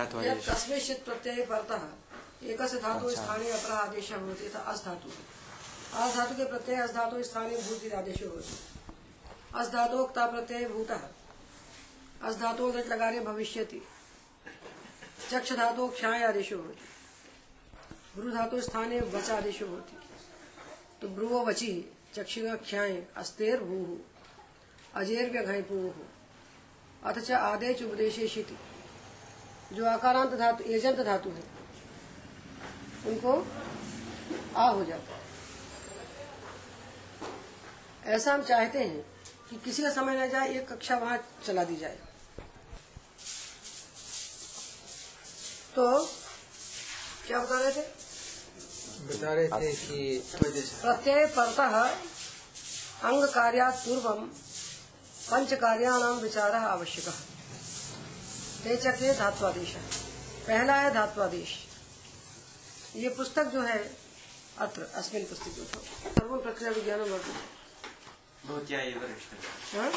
धात्वादेश तस्मिंश्चित् प्रत्यय परतः एक धातु अच्छा। स्थानीय अपरा आदेश होती था अस धातु अस धातु के प्रत्यय अस धातु स्थानीय भूति आदेश होती अस धातोक्ता प्रत्यय भूत। अस धातु लगाने भविष्यति। चक्ष धातु क्षाय आदेश होती भ्रू धातु स्थानीय वच आदेश होती तो ब्रुवो वची चक्षिण क्षाय अस्तेर भू अजेर व्यघय पू अथ च आदेश उपदेशे शिति जो आकारांत धातु एजंत धातु है उनको आ हो जाता है। ऐसा हम चाहते हैं कि किसी का समय न जाए एक कक्षा वहाँ चला दी जाए। तो क्या बता रहे थे? बता रहे थे कि प्रत्यय परतः अंग कार्यात् पूर्वम पंच कार्याणाम विचार आवश्यक। ते चक्रे धात्वादेश पहला है धात्वादेश ये पुस्तक जो है अत्र अस्मिन् पुस्तके सर्व प्रक्रिया विज्ञान हाँ?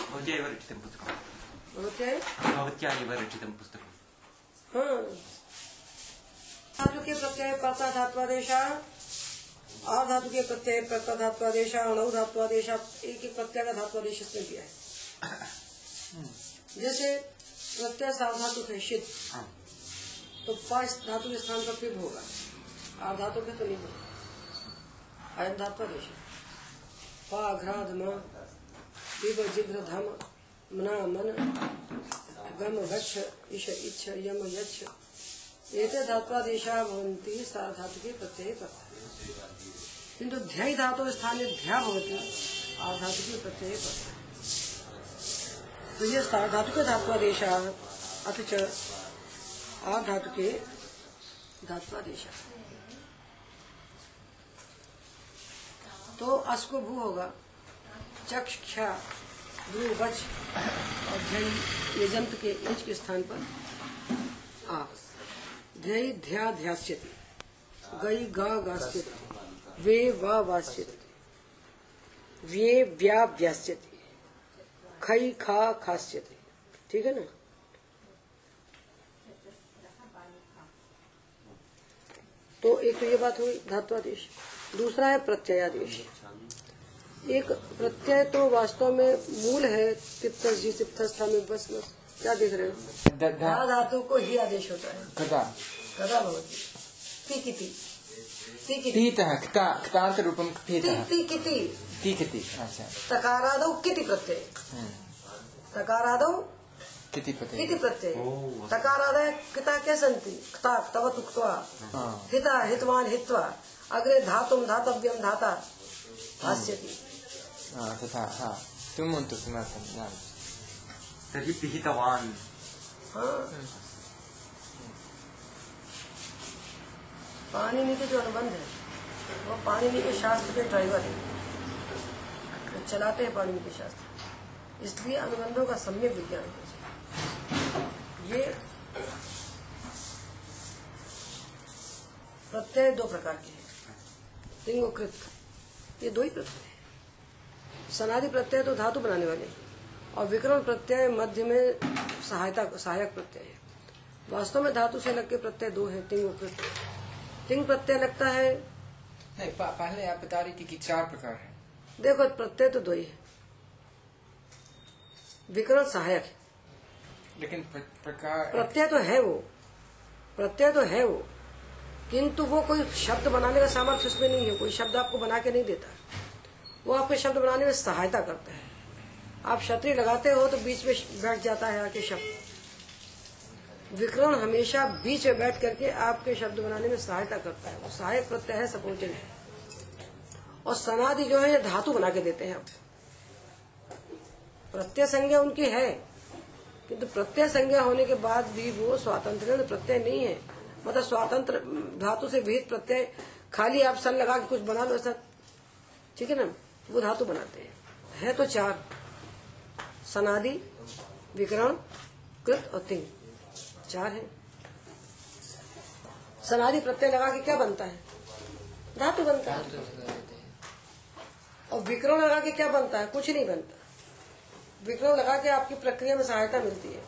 हाँ। धातु के प्रत्यय कर्ता धात्वादेश। धातु के प्रत्यय कर्ता धात्वादेश। अणु धात्वादेश। एक एक प्रत्यय का धात्वादेश इसमें दिया है। जैसे प्रत्यय साधातु थे शिद हाँ। तो पाँच धातु के स्थान पर पिभ होगा आ धातु के तो नहीं होगा अयम धात्वादेश पा घ्राध म पिब जिघ्र धम मना मन गम गच्छ इश इच्छ यम यच्छ। एते धात्वादेशा भवन्ति साधातुके प्रत्यये कर्ता किन्तु ध्यायी धातु स्थाने ध्या भवति आधातुके प्रत्यये कर्ता तो ये साधातुके धात्वादेशा अथ च आधातुके धात्वादेशा तो अस को भू होगा, चक्ष क्षा भ्रू वच और ध्यायी एजंत के एच के स्थान पर आ। ध्यायी, ध्या, ध्यास्यति। गई, गा, गास्यति। वे, वा, वास्यति। व्ये, व्या, व्यास्यति। खई खा खास्य ठीक है ना? तो एक तो ये बात हुई धात्वादेश। दूसरा है प्रत्ययादेश। एक प्रत्यय तो वास्तव में मूल है तिप्तस जी तिप्तस्था में बस बस। क्या देख रहे हो? धातु को ही आदेश होता है। कदा? कदा भवति तीतः क्ता? ति- अच्छा तकारादौ किति प्रत्यय। तकारादौ किति पते इति प्रत्यय तकारादय किता के सन्ति क्ता क्तवत् उक्त्वा हाँ। हिता हितवान हित्वा अग्रे धातुं धातव्यं धाता भास्यति हा, तथा हा किमर्थं न तर्हि पिहितवान् हाँ। पाणिनि के जो अनुबंध है वो पाणिनि के शास्त्र के ड्राइवर है चलाते हैं पाणिनि के शास्त्र इसलिए अनुबंधों का सम्यक विज्ञान होना चाहिए ये प्रत्यय दो प्रकार के हैं। लिंगोकृत। ये दो ही प्रत्यय हैं। सनादि प्रत्यय तो धातु बनाने वाले और विक्रम प्रत्यय मध्य में सहायता, सहायक प्रत्यय है। वास्तव में धातु से लग के प्रत्यय दो है तिंग और कृत तिंग प्रत्यय लगता है नहीं पहले आप बता रही थी कि चार प्रकार है। देखो प्रत्यय तो दो ही है। विकरण सहायक है। लेकिन प्रकार प्रत्यय तो है वो। प्रत्यय तो है वो। किंतु वो कोई शब्द बनाने का सामर्थ्य उसमें नहीं है। कोई शब्द आपको बना के नहीं देता। वो आपके शब्द बनाने में सहायता करता है। आप छतरी लगाते हो तो बीच में बैठ जाता है आके शब्द। विकरण हमेशा बीच में बैठ करके आपके शब्द बनाने में सहायता करता है। वो सहायक प्रत्यय है सपोजन है। और सनादि जो है, धातु बना के देते हैं प्रत्यय संज्ञा उनकी है, किंतु प्रत्यय संज्ञा होने के बाद भी वो स्वातंत्र प्रत्यय नहीं है। मतलब स्वातंत्र धातु से विहित प्रत्यय, खाली आप सन लगा के कुछ बना लो ऐसा। ठीक है ना? वो धातु बनाते हैं। है तो चार। सनादि विकरण, कृत और तिंग। चार है। सनादि प्रत्यय लगा के क्या बनता है? धातु बनता है। और विकरण लगा के क्या बनता है? कुछ नहीं बनता। विकरण लगा के आपकी प्रक्रिया में सहायता मिलती है।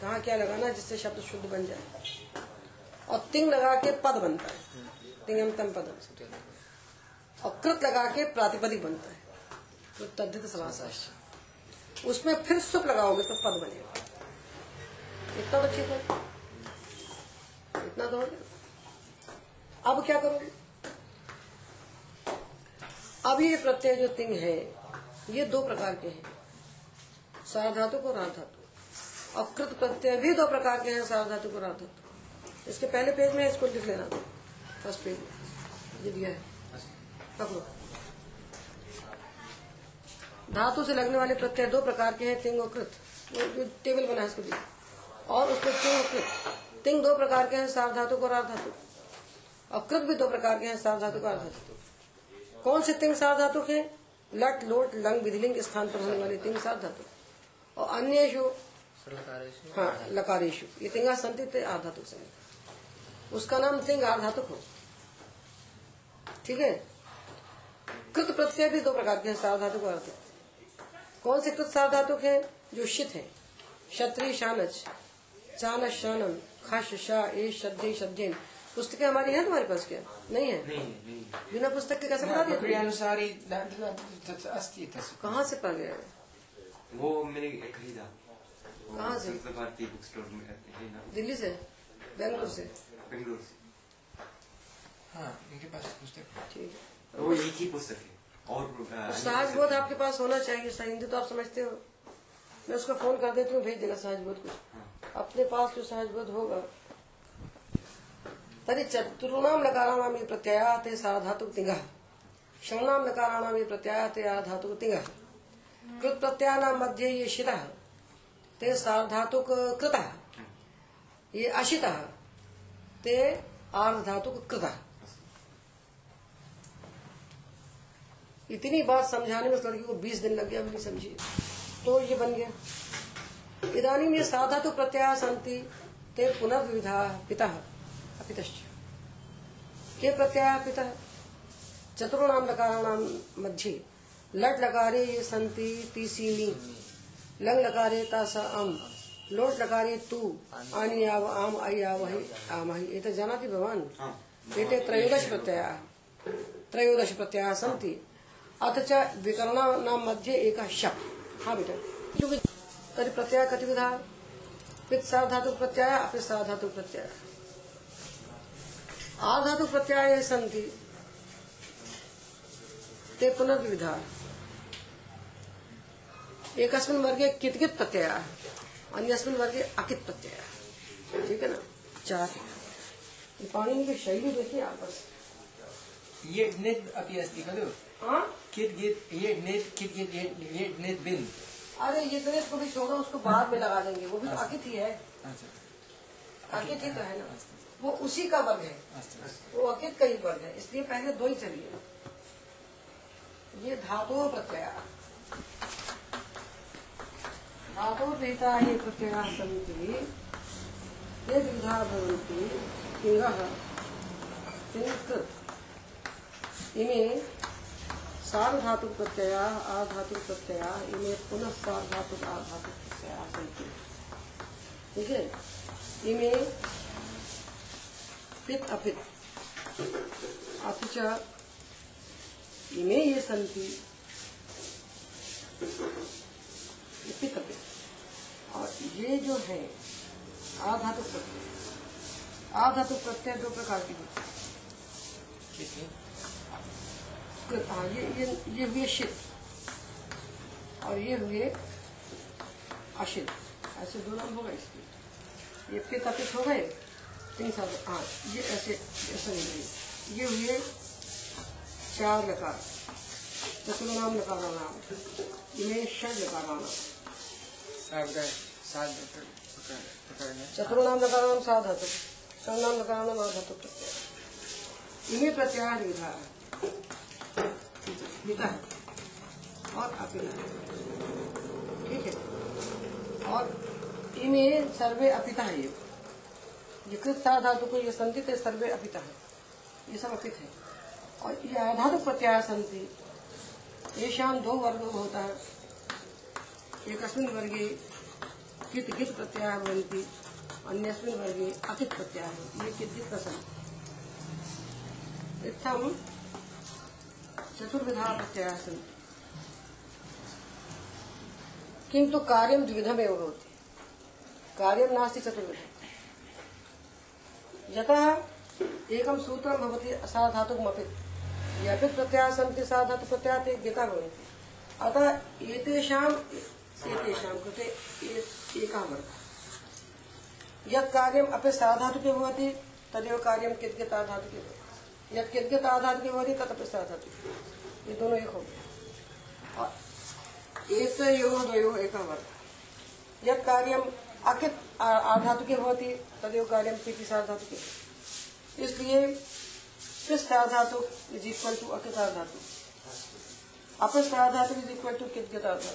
कहा क्या लगाना जिससे शब्द शुद्ध बन जाए। और तिंग लगा के पद बनता है। तिंगम पद और कृत लगा के प्रातिपदिक बनता है। तो तद्धित समासाश्च उसमें फिर सुप लगाओगे तो पद बनेगा। इतना तो ठीक है। इतना तो अब क्या करोगे? अब ये प्रत्यय जो तिंग है, ये दो प्रकार के हैं। साधातु को राधातु और कृत प्रत्यय भी दो प्रकार के हैं साधातु को राधातु इसके पहले पेज में इसको लिख लेना। First page. ये दिया है। पकड़ो। धातु से लगने वाले प्रत्यय दो प्रकार के हैं, तिंग और कृत। टेबल बना है इसको दिया। और उसमें तिंग और कृत। तिंग दो प्रकार के हैं, सार धातु और अर्ध धातु। और कृत भी दो प्रकार के हैं, सार धातु और अर्ध धातु। कौन से तिंग सार धातु के लट लोट लंग विधिलिंग स्थान पर होने वाले तिंग सार धातु। और अन्य हाँ लकारेशु ये तिंगा संतित आर्ध धातु से। उसका नाम तिंग धातु हो। ठीक है? कृत प्रत्यय भी दो प्रकार के हैं सार धातु अर्थ। कौन से कृत सार धातु है? जो शित है। क्षत्रिय शानच। चानस शानम। खश शाह ए श्रद्धे श्रद्धेन पुस्तकें हमारी हैं तुम्हारे पास क्या? नहीं है? नहीं नहीं। बिना पुस्तक के कैसे बता दिया अस्ति कहाँ से पढ़ गया? वो मैंने खरीदा कहाँ से? संत भारती बुक स्टोर में दिल्ली से? बेंगलुरु से? बेंगलुरु से। हाँ इनके पास पुस्तक ठीक है। वो एक ही पुस्तक है। और सहज बोध आपके पास होना चाहिए हिंदी तो आप समझते हो। मैं उसको फ़ोन कर देती हूँ भेज देगा सहज बोध कुछ अपने पास जो सहज बोध होगा तरी चतुर्णाम लकाराणाम ये प्रत्यया ते साधातु तिंग षणाम लकाराणाम ये प्रत्यया ते आधातु तिंग कृत प्रत्ययानाम मध्य ये शिता ते साधातुक कृत ये अशित, ते आर्धातुक कृत इतनी बात समझाने में उस लड़की को बीस दिन लग गया नहीं समझी। तो ये बन गया। इधानी ये साधा तो प्रत्याह संति ते पुनर्विधा पिता। अपितश्च के प्रत्याह पिता? चतुर्णाम लकाराणाम मध्ये। लट लकारे ये संति तीसीनी। लंग लकारे तास अम। लोट लकारे तू। आनी आव आम आई आवहि आमहि एतत् जानाति भवान् हाँ। एते त्रयोदश प्रत्ययाः। त्रयोदश प्रत्ययाः सन्ति अथ च विकरणानां मध्ये एकः शप्। हाँ बेटा। क्योंकि तर्हि प्रत्ययः कति विधाः? पित् सार्धातुक प्रत्ययः अपि सार्धातुक प्रत्ययः आधातुक प्रत्ययाः सन्ति ते पुनर्विधाः एकस्मिन् वर्गे कितकित प्रत्ययः अन्यस्मिन् वर्गे अकित प्रत्यय ठीक है ना? चार पाणिनि की शैली देखिए आप बस। ये निद अपि अस्ति खलु। हाँ? कित गित ये निद कित गित ये निद बिन। अरे ये गणेश को भी छोड़ो उसको बाद में लगा देंगे। वो भी तो अकित ही है। अच्छा। अकित ही तो है ना। वो उसी का वर्ग है। वो अकित का ही वर्ग है। इसलिए पहले दो ही चलिए। ये धातु प्रत्यय। धातु रहता ये प्रत्यय सन्ति ये विधा भवन्ति सार्वधातु प्रत्यय आधातु प्रत्यय इमे पुनः सार्वधातु आधातु प्रत्यय ठीक है? इमे पित अपित अथ च इमे ये सन्ति और ये जो है आधातु प्रत्यय। आधातु प्रत्यय दो प्रकार के होते हैं। हाँ ये ये ये हुए शीत और ये हुए अशित ऐसे दो नाम होगा इसके। ये पित अपित हो गए तीन साल हाँ ये ऐसे ऐसा नहीं गई ये हुए चार लकार। लकारा नाम इन्हें षड लकारा नाम सावधान सात प्रकार प्रकार में चतुर्नाम लकारा नाम साधातु सर्वनाम लकारा नाम आधातु प्रत्यय इन्हें प्रत्याहार विधा। है पिता है। और अपिता ठीक है? और इन्हें सर्वे अपिता है ये। ये कृत धातु को ये संति थे सर्वे अपिता है। ये सब अपित है। और ये आधातु प्रत्याय संति ये शाम दो वर्ग होता है। एक वर्गे कित कित प्रत्याय भवन्ति अन्यस्मिन् वर्गे अकित् प्रत्ययः। ये किञ्चित् प्रसन्न। इत्थं चतुर्विधा प्रत्ययाः सन्ति किन्तु कार्यं द्विविधमेव भवति कार्यं नास्ति चतुर्विधम् यतः एकं सूत्रं भवति असाधातुकमपित् ये अपित् प्रत्ययाः सन्ति साधातुप्रत्ययाः ते गीता अतः एतेषाम् एतेषां कृते एकः वर्गः। यत् कार्यम् अपि साधातुके भवति, तदेव कार्यं किद्गताधातुके भवति। यत् किद्गताधातुके भवति तदपि साधातुके ये दोनों एक हो कार्यम् अकित् आ- आधातुके भवति तदेव कार्यं किति साधातुके भवति। इसलिए साधातु इज़ इक्वल टू अकित धातु। अपित इज़ इक्वल टू कित धातु।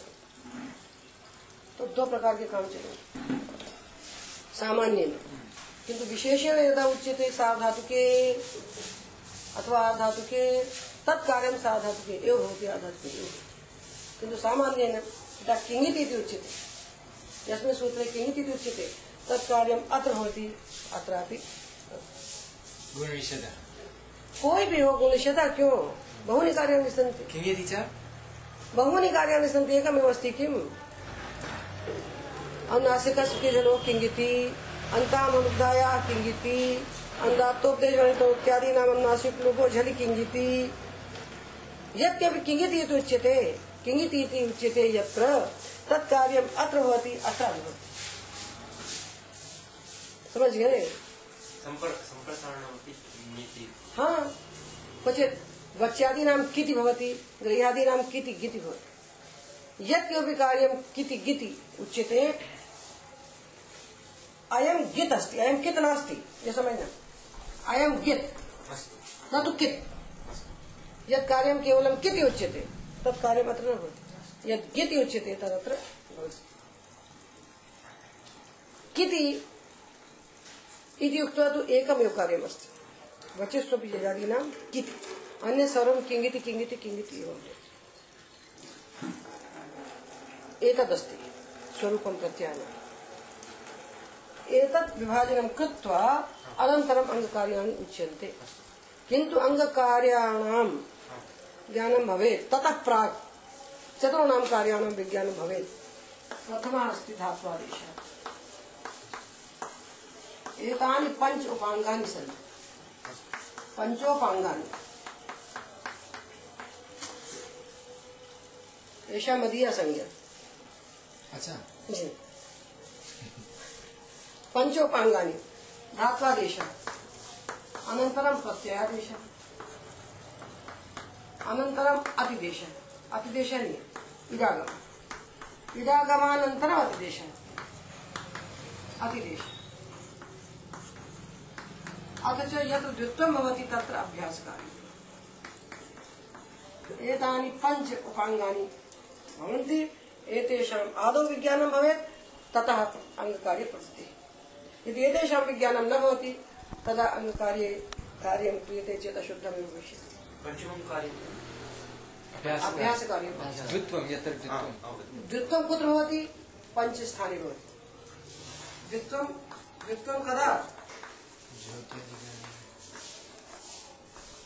तो दो प्रकार के काम चलेंगे। सामान्य में। किंतु विशेषण यदा उच्यते साधातुके अथवा आधातुके तत्कार्यं साधातुके एव भवति आधातुके एव किन्तु सामान्येन यदा किङिति इति उच्यते। यस्मिन् सूत्रे किङिति इति उच्यते तत्कार्यम् अत्र भवति अत्रापि। गुणनिषेधः। कोई भी हो गुणशता क्यों? बहूनि कार्याणि सन्ति किं यदि च? बहूनि कार्याणि सन्ति एकमेव अस्ति किम्? अनुनासिकस्य केजलो किङ्गिति अन्तामनुदायाः किङ्गिति अन्दात्तोपदेशगणितो इत्यादीनाम् अनुनासिक लोगो झलि किङ्गिति। यद्यपि किङ्गिति इति उच्यते किङ्गिति इति उच्यते यत्र तत्कार्यम् अत्र भवति। अत्र भवति समझ गए हाँ क्वचित् वच्यादीनां किति भवति गृह्यादीनां किति गिति भवति। यत्किमपि कार्यं किति गिति उच्यते अयं गित् अस्ति अयं कित् नास्ति ये समझना अयं गित् न तु कित्। यत् कार्यं केवलं किति उच्यते तत् कार्यम् अत्र न भवति यत् गिति उच्यते तदत्र किति इति उक्त्वा तु एकमेव कार्यमस्ति. वचस्वपि जजादीनां किति. अन्य सर्वं किङ्गिति किङ्गिति किङ्गिति एव एतदस्ति स्वरूपं प्रत्यानं एतत् विभाजनं कृत्वा अनन्तरम् अङ्गकार्याणि उच्यन्ते. किन्तु अङ्गकार्याणां ज्ञानं भवेत्। ततः प्राक् चतुर्णां कार्याणां विज्ञानं भवेत्। प्रथमः अस्ति धात्वादेशः। एतानि पञ्च उपाङ्गानि सन्ति। पञ्चोपाङ्गानि। एषा मदीया संज्ञा। अच्छा। जी। पञ्चोपाङ्गानि। धात्वादेशः। अनन्तरं प्रत्ययादेशः। अनन्तरम् अतिदेशः। अतिदेशः इडागम। इडागमानन्तरम् अतिदेशः। अतिदेशः। अथ च अभ्यासकार्यम् एतानि पञ्च उपाङ्गानि भवन्ति। एतेषाम् आदौ विज्ञानं भवेत्, ततः अङ्गकार्ये यदि एतेषां विज्ञानं न भवति, तदा अङ्गकार्ये कार्यं क्रियते चेत् अशुद्धमेव भविष्यति। पञ्चमं कार्यं अभ्यासकार्यं द्वित्वं यत्र हा, द्वित्वं। अवगतम्। द्वित्वं कुत्र भवति पञ्चस्थाने भवति द्वित्वं द्वित्वं कदा?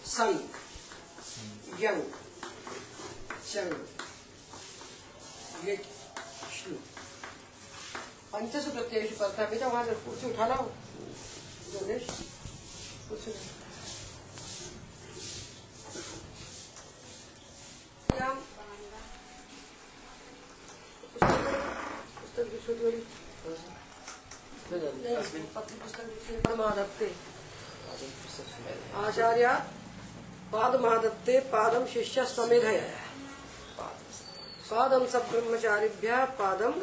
सन् यङ् चङ् श्लु पंचसु प्रत्ययेषु करता बेटा वहाँ से कुर्सी उठा कुर्सी उठा। क्या? पुस्तक की छोटी वाली नहीं, पतली पुस्तक की आचार्य पादमादत्ते पादम शिष्य स्वमेधय पादम सब ब्रह्मचारिभ्य पादम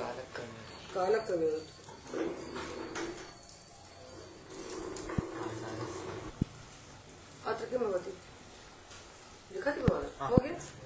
कालक्रमेण अत्र किं भवति लिखति हो गया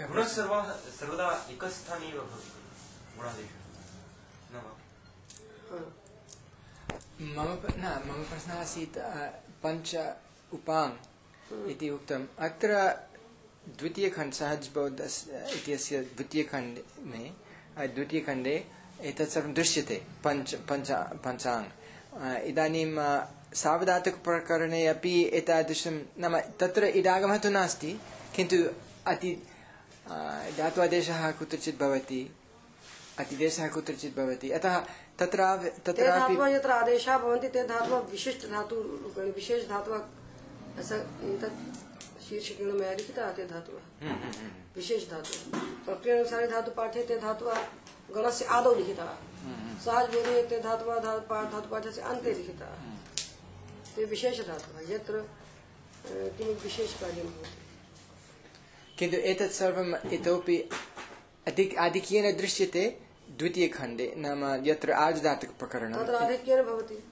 गुणः सर्वः सर्वदा एकस्थाने एव भवति खलु गुणादेशः न वा मम न मम प्रश्नः आसीत् पञ्च उपाङ् इति उक्तम् अत्र द्वितीयखण्ड सहजबौद्धस्य इत्यस्य द्वितीयखण्डे मे द्वितीयखण्डे एतत् सर्वं दृश्यते पञ्च पञ्च पञ्चाङ् इदानीं सावधातुकप्रकरणे अपि एतादृशं नाम तत्र इडागमः तु नास्ति किन्तु अति धात्वादेशः कुत्रचित् भवति अतिदेशः कुत्रचित् भवति। अतः तत्र ते तत्रापि यत्र आदेशाः भवन्ति ते धातवः विशिष्ट धातु विशेष धातवः शीर्षकेण मया लिखितः ते धातवः। विशेष धातु। प्रक्रियानुसारे धातु पाठे ते धातवः गणस्य आदौ लिखितः। सहज बोधे ते धातवः धातु पाठ धातु पाठस्य अन्ते लिखितः। ते विशेष धातवः यत्र किमपि विशेष कार्यं भवति। किन्तु एतत् सर्वम् इतोपि अधिक आधिक्येन दृश्यते द्वितीयखण्डे नाम यत्र आर्धधातुकप्रकरणम् तत्र आधिक्येन भवति।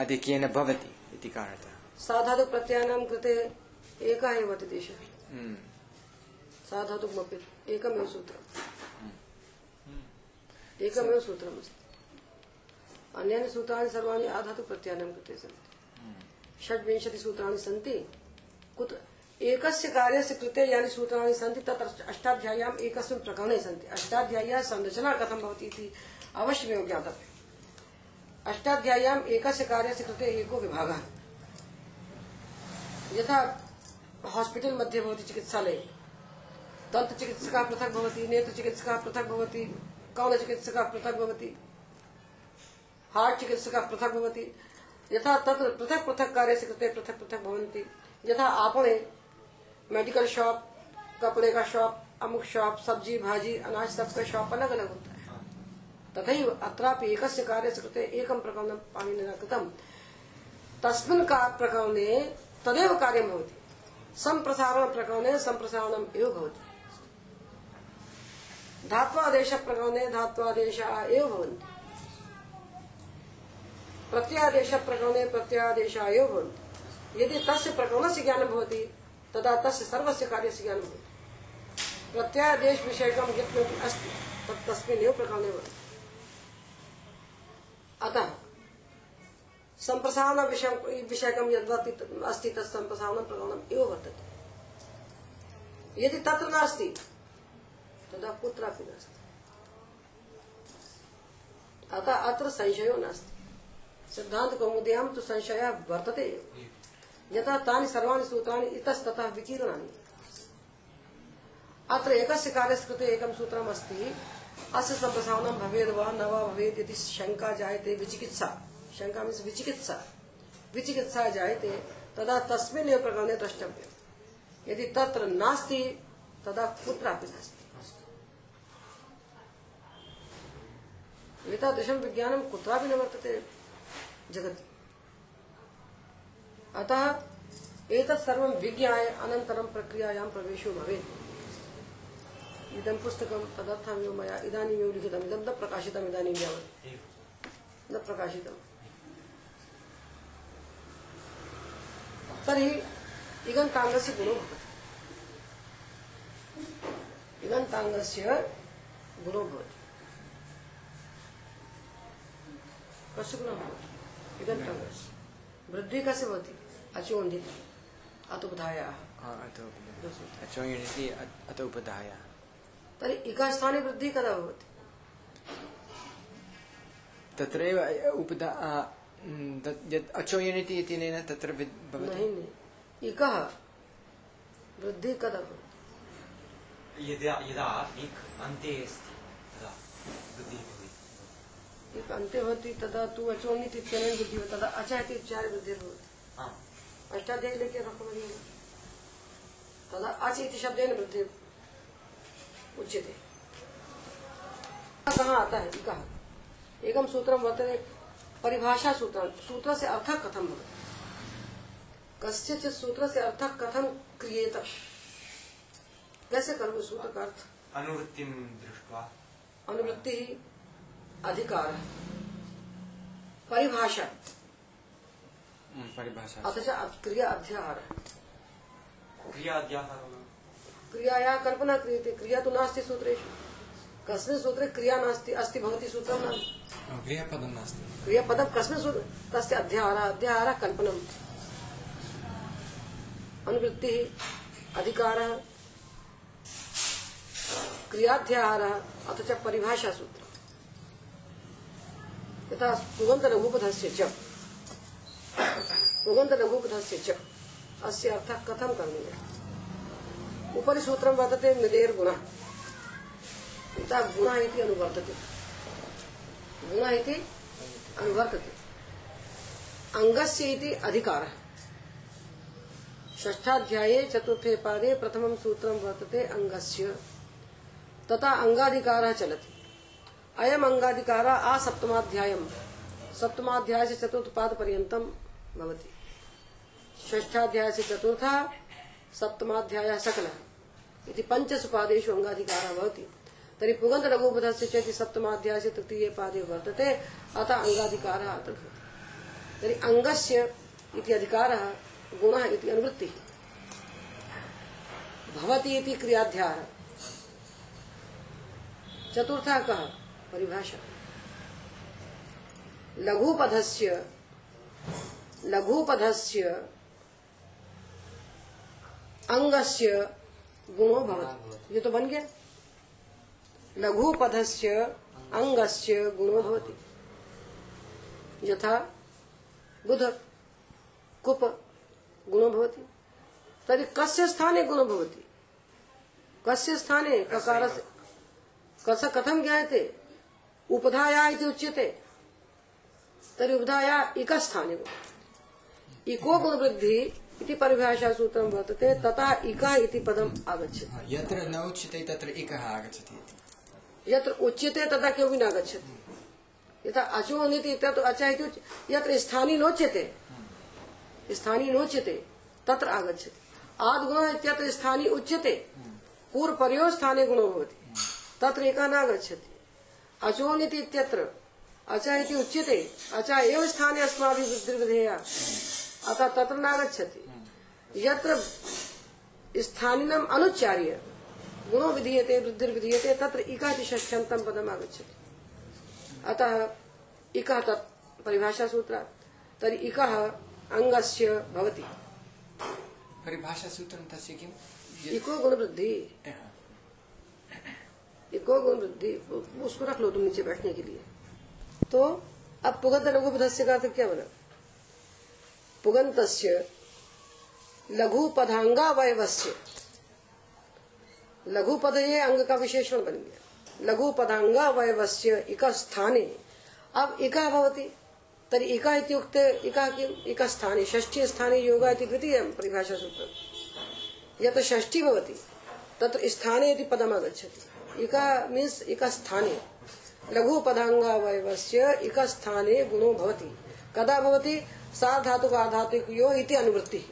आधिक्येन भवति इति कारणतः। साधातु प्रत्ययानां कृते एकः एव अतिदेशः हम्म। साधातुकमपि एकमेव सूत्रम्। एकमेव सूत्रमस्ति। अन्यानि सूत्राणि सर्वाणि आधातु प्रत्ययानां कृते सन्ति। षड्विंशतिसूत्राणि सन्ति। कुत एकस्य कार्यस्य कृते यानि सूत्राणि सन्ति, तत्र अष्टाध्याय्याम् एकस्मिन् प्रकरणे सन्ति। अष्टाध्याय्याः संरचना कथं भवति इति अवश्यमेव ज्ञातव्यम्। अष्टाध्याय्याम् एकस्य कार्यस्य कृते एको विभागः। यथा हॉस्पिटल मध्ये भवति चिकित्सालये। दन्तचिकित्सकः पृथक् भवति पृथक् भवति कौलचिकित्सकः पृथक् भवति, हार्ट् चिकित्सकः पृथक् भवति। यथा तत्र पृथक् पृथक् कार्यस्य कृते पृथक् पृथक् भवन्ति। यथा आपणे मेडिकल शॉप, कपड़े का शॉप, अमुक शॉप, सब्ज़ी, भाजी, अनाज सबका शॉप अलग अलग होता है। तथैव अत्रापि एकस्य कार्यस्य कृते एकं प्रकरणं पाणिनिना कृतं तस्मिन् प्रकरणे तदेव कार्यं भवति। सम्प्रसारणप्रकरणे सम्प्रसारणम् एव भवति। धात्वादेशप्रकरणे धात्वादेशाः एव भवन्ति। प्रत्ययादेशप्रकरणे प्रत्ययादेशाः एव भवन्ति। यदि तस्य प्रकरणस्य ज्ञानं भवति तदा तस्य सर्वस्य कार्यस्य ज्ञानं भवति। प्रत्ययादेश विषयकं यत्किमपि अस्ति, तत् तस्मिन्नेव प्रकरणे अतः सम्प्रसारण विषय विषयकं यद्वत् अस्ति तत् सम्प्रसारणं प्रकरणम् एव वर्तते। यदि तत्र नास्ति, तदा कुत्रापि नास्ति। अतः अत्र संशयो नास्ति। सिद्धांत कौमुद्यां तु संशयः वर्तते एव। यतः तानि सर्वाणि सूत्राणि इतस्ततः विकीर्णानि अत्र एकस्य कार्यस्य कृते एकं सूत्रम् अस्ति, अस्य सम्प्रसारणं भवेद् वा न वा भवेत् यदि शङ्का जायते विचिकित्सा। शङ्का मीन्स् विचिकित्सा। विचिकित्सा जायते, तदा तस्मिन्नेव प्रकरणे द्रष्टव्यम्। यदि तत्र नास्ति, तदा कुत्रापि नास्ति। एतादृशं विज्ञानं कुत्रापि न वर्तते जगति। अतः एतत् सर्वं विज्ञाय अनन्तरं प्रक्रियायां प्रवेशो भवेत्। इदं पुस्तकं तदर्थमेव मया इदानीमेव लिखितम्, इदं न प्रकाशितम् इदानीं न प्रकाशितम्। तर्हि इगन्ताङ्गस्य गुणो भवति। इगन्ताङ्गस्य गुणो भवति। कस्य गुणः भवति? वृद्धिः कस्य भवति? अचोन्धि अतुपधायाः हा, अतो अचोयणिति अत उपधाय तर्हि इकास्थाने वृद्धिः कदा भवति तत्रैव तत् यत् अचोयणिति इत्यनेन तत्र भवति इकः वृद्धिः कदा भवति यदा यदा एक अन्ते अस्ति तदा बुद्धिः भवति एक अन्ते भवति तदा तु अचोन्निति इत्यनेन वृद्धिः तदा अच इति उच्चारे वृद्धिर्भवति आम् अष्टाध्यायी लेके रखो भैया तदा अच इति शब्देन वृद्धि उच्यते कहाँ आता है? इकः एकं सूत्रं वर्तते परिभाषा सूत्र सूत्र से अर्थ कथम कस्यचित् सूत्र से अर्थ कथम क्रियेत। कैसे करोगे सूत्र का अर्थ? अनुवृत्तिं दृष्ट्वा। अनुवृत्ति अधिकार परिभाषा। हम्म, परिभाषा अथ च क्रिया अध्याहार क्रियाद्याः क्रियाया कल्पना क्रियते। क्रिया तो नास्ति सूत्रेषु। कस्मिन् सूत्रे क्रिया नास्ति अस्ति भवति सूत्रं न क्रियापदं नास्ति। क्रियापदं कस्मिन् सूत्रे तस्य अध्याहारः अध्याहारः कल्पनम्। अनुवृत्तिः अधिकारः क्रियाध्याहारः अथ च परिभाषा सूत्रम् यथा पुगन्तलघुपथस्य च। च अस्य अर्थः कथं करणीयः उपरि सूत्रं वर्तते मृदेर्गुणः यथा गुणः इति अनुवर्तते इति अनुवर्तते अङ्गस्य इति अधिकारः षष्ठाध्याये चतुर्थे पादे प्रथमं सूत्रं वर्तते अङ्गस्य तथा अङ्गाधिकारः चलति अयम् अङ्गाधिकारः आसप्तमाध्यायं सप्तमाध्यायस्य चतुर्थपादपर्यन्तं भवति। षष्ठाध्यायस्य चतुर्थः सप्तमाध्यायः सकलः। इति पञ्चसु पादेषु अङ्गाधिकारः भवति। तर्हि पुगन्तलघुपथस्य चेति सप्तमाध्यायस्य तृतीये पादे वर्तते, अतः अङ्गाधिकारः अत्र भवति। तर्हि अङ्गस्य इति अधिकारः गुणः इति अनुवृत्तिः। भवति इति क्रियाध्यायः चतुर्थः कः? परिभाषा। लघुपधस्य लघुपधस्य अंगस्य गुणो भवति। ये तो बन गया। लघुपधस्य अंगस्य गुणो भवति। यथा बुध कुप गुणो भवति। तर्हि कस्य स्थाने गुणो भवति? कस्य स्थाने? ककारस्य कस कथं ज्ञायते? उपधाया इति उच्यते। तर्हि उपधाया इकस्थाने इको गुणवृद्धि इति परिभाषा सूत्रं वर्तते तथा इका इति पदम् आगच्छति। यत्र न उच्यते तत्र एकः आगच्छति यत्र उच्यते किमपि नागच्छति यथा अचो नीति तत्र अचा इति उच्य- यत्र स्थानी नोच्यते स्थानी नोच्यते तत्र आगच्छति। आद्गुणः इत्यत्र स्थानी उच्यते पूर्वपर्यो स्थाने गुणो भवति तत्र एकः नागच्छति अचोनिति इत्यत्र अच इति उच्यते अच एव स्थाने अस्माभिः अतः तत्र नागच्छति। यत्र स्थानिनम् अनुच्चार्य गुणो विधीयते वृद्धिर्विधीयते तत्र इका इति षष्ठ्यन्तं पदम् आगच्छति। अतः इकः तत् परिभाषासूत्रात् तर्हि इकः अङ्गस्य भवति। परिभाषासूत्रं तस्य किम्? इको गुणवृद्धि। इको गुणवृद्धि उसको रख लो तुम नीचे बैठने के लिए। तो अब पुगंत लघु का अर्थ क्या बना? पुगंतस्य लघु पदांगावयवस्य लघु पद ये अंग का विशेषण बन गया लघु पदांगावयवस्य इक स्थाने अब इका भवति, तर्हि इका इत्युक्ते, इका किम्? इक स्थाने षष्ठी स्थाने योगा इति द्वितीयं परिभाषासूत्रम् यत् षष्ठी भवति तत्र स्थाने इति पदम् आगच्छति इका मीन्स् इक स्थाने लघु पदाङ्गावयवस्य इक स्थाने गुणो भवति। कदा भवति? सार्धातुक आधातुकयो इति अनुवृत्तिः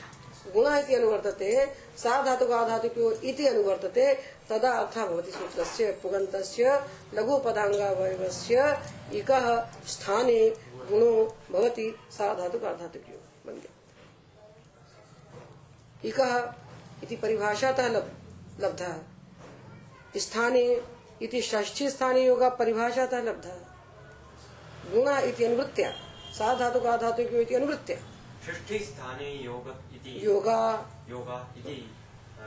गुणः इति अनुवर्तते सार्धातुक आधातुकयो इति अनुवर्तते तदा अर्थः भवति सूत्रस्य पुगन्तस्य लघु पदाङ्गावयवस्य इकः स्थाने गुणो भवति सार्धातुक आधातुकयो बन गया इकः इति परिभाषातः लब, लब्धः। स्थाने इति षष्ठी स्थाने योगा परिभाषातः लब्धः। गुणः इति अनुवृत्त्या। साधातुक आधातुकयो इति अनुवृत्त्या। षष्ठी स्थाने योग इति योगा। योगा इति अ,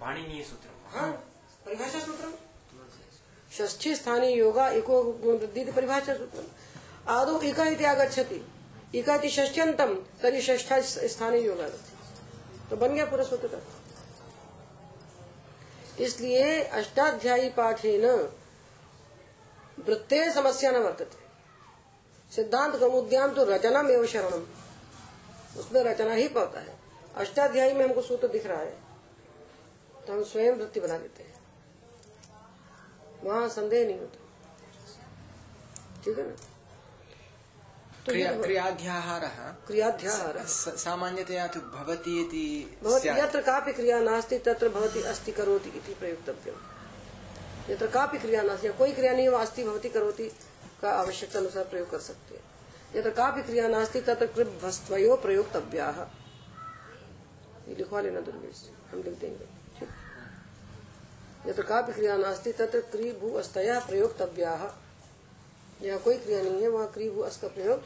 पाणिनीयसूत्रं हाँ परिभाषा सूत्रम षष्ठी स्थाने योगा इको परिभाषा सूत्रम आदौ इका इति आगच्छति। इका इति तर्हि षष्ठा स्थाने योगा तो बन गया पूरा सूत्र का इसलिए अष्टाध्यायी पाठेन वृत्ते समस्या न वर्तते। सिद्धांत कमुद्याम तो रचना एवं शरणम। उसमें रचना ही पड़ता है। अष्टाध्यायी में हमको सूत्र दिख रहा है। तो हम स्वयं वृत्ति बना लेते हैं। वहाँ संदेह नहीं होता। ठीक है ना? तो क्रियाध्याहारः। क्रियाध्याहारः। स- सामान्यतया तु भवति इति यत्र कापि क्रिया नास्ति तत्र भवति अस्ति करोति इति प्रयुक्तव्यम्। यत्र कापि क्रिया नास्ति कोई क्रिया नहीं भवती करोती। का आवश्यकता अनुसार प्रयोग कर सकते हैं। यत्र कापि क्रिया नास्ति तत्र कृत भस्त्वयो प्रयोगतव्या ये लिखवा लेना दुर्गेश हम लिख देंगे। यत्र कापि क्रिया नास्ति तत्र क्री भू अस्तया प्रयोगतव्या जहाँ कोई क्रिया नहीं है, वहाँ क्री भू अस्त का प्रयोग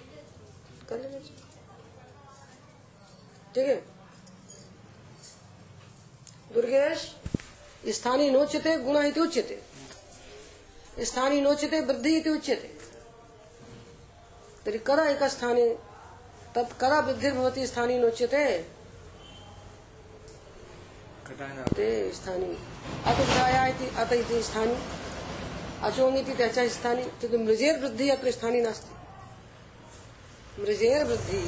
कर लेना चाहिए। ठीक है? दुर्गेश स्थानीय नोच्यते, गुण इति उच्यते। स्थानीय नोच्यते, वृद्धि इति उच्यते। तर्हि कदा वृद्धिर्भवति स्थानीय नोच्यते। कदा ते स्थानीय अत विधाया इति अत स्थानीय क्योंकि मृजेर वृद्धि अत्र स्थानीय नास्ति। मृजेर वृद्धि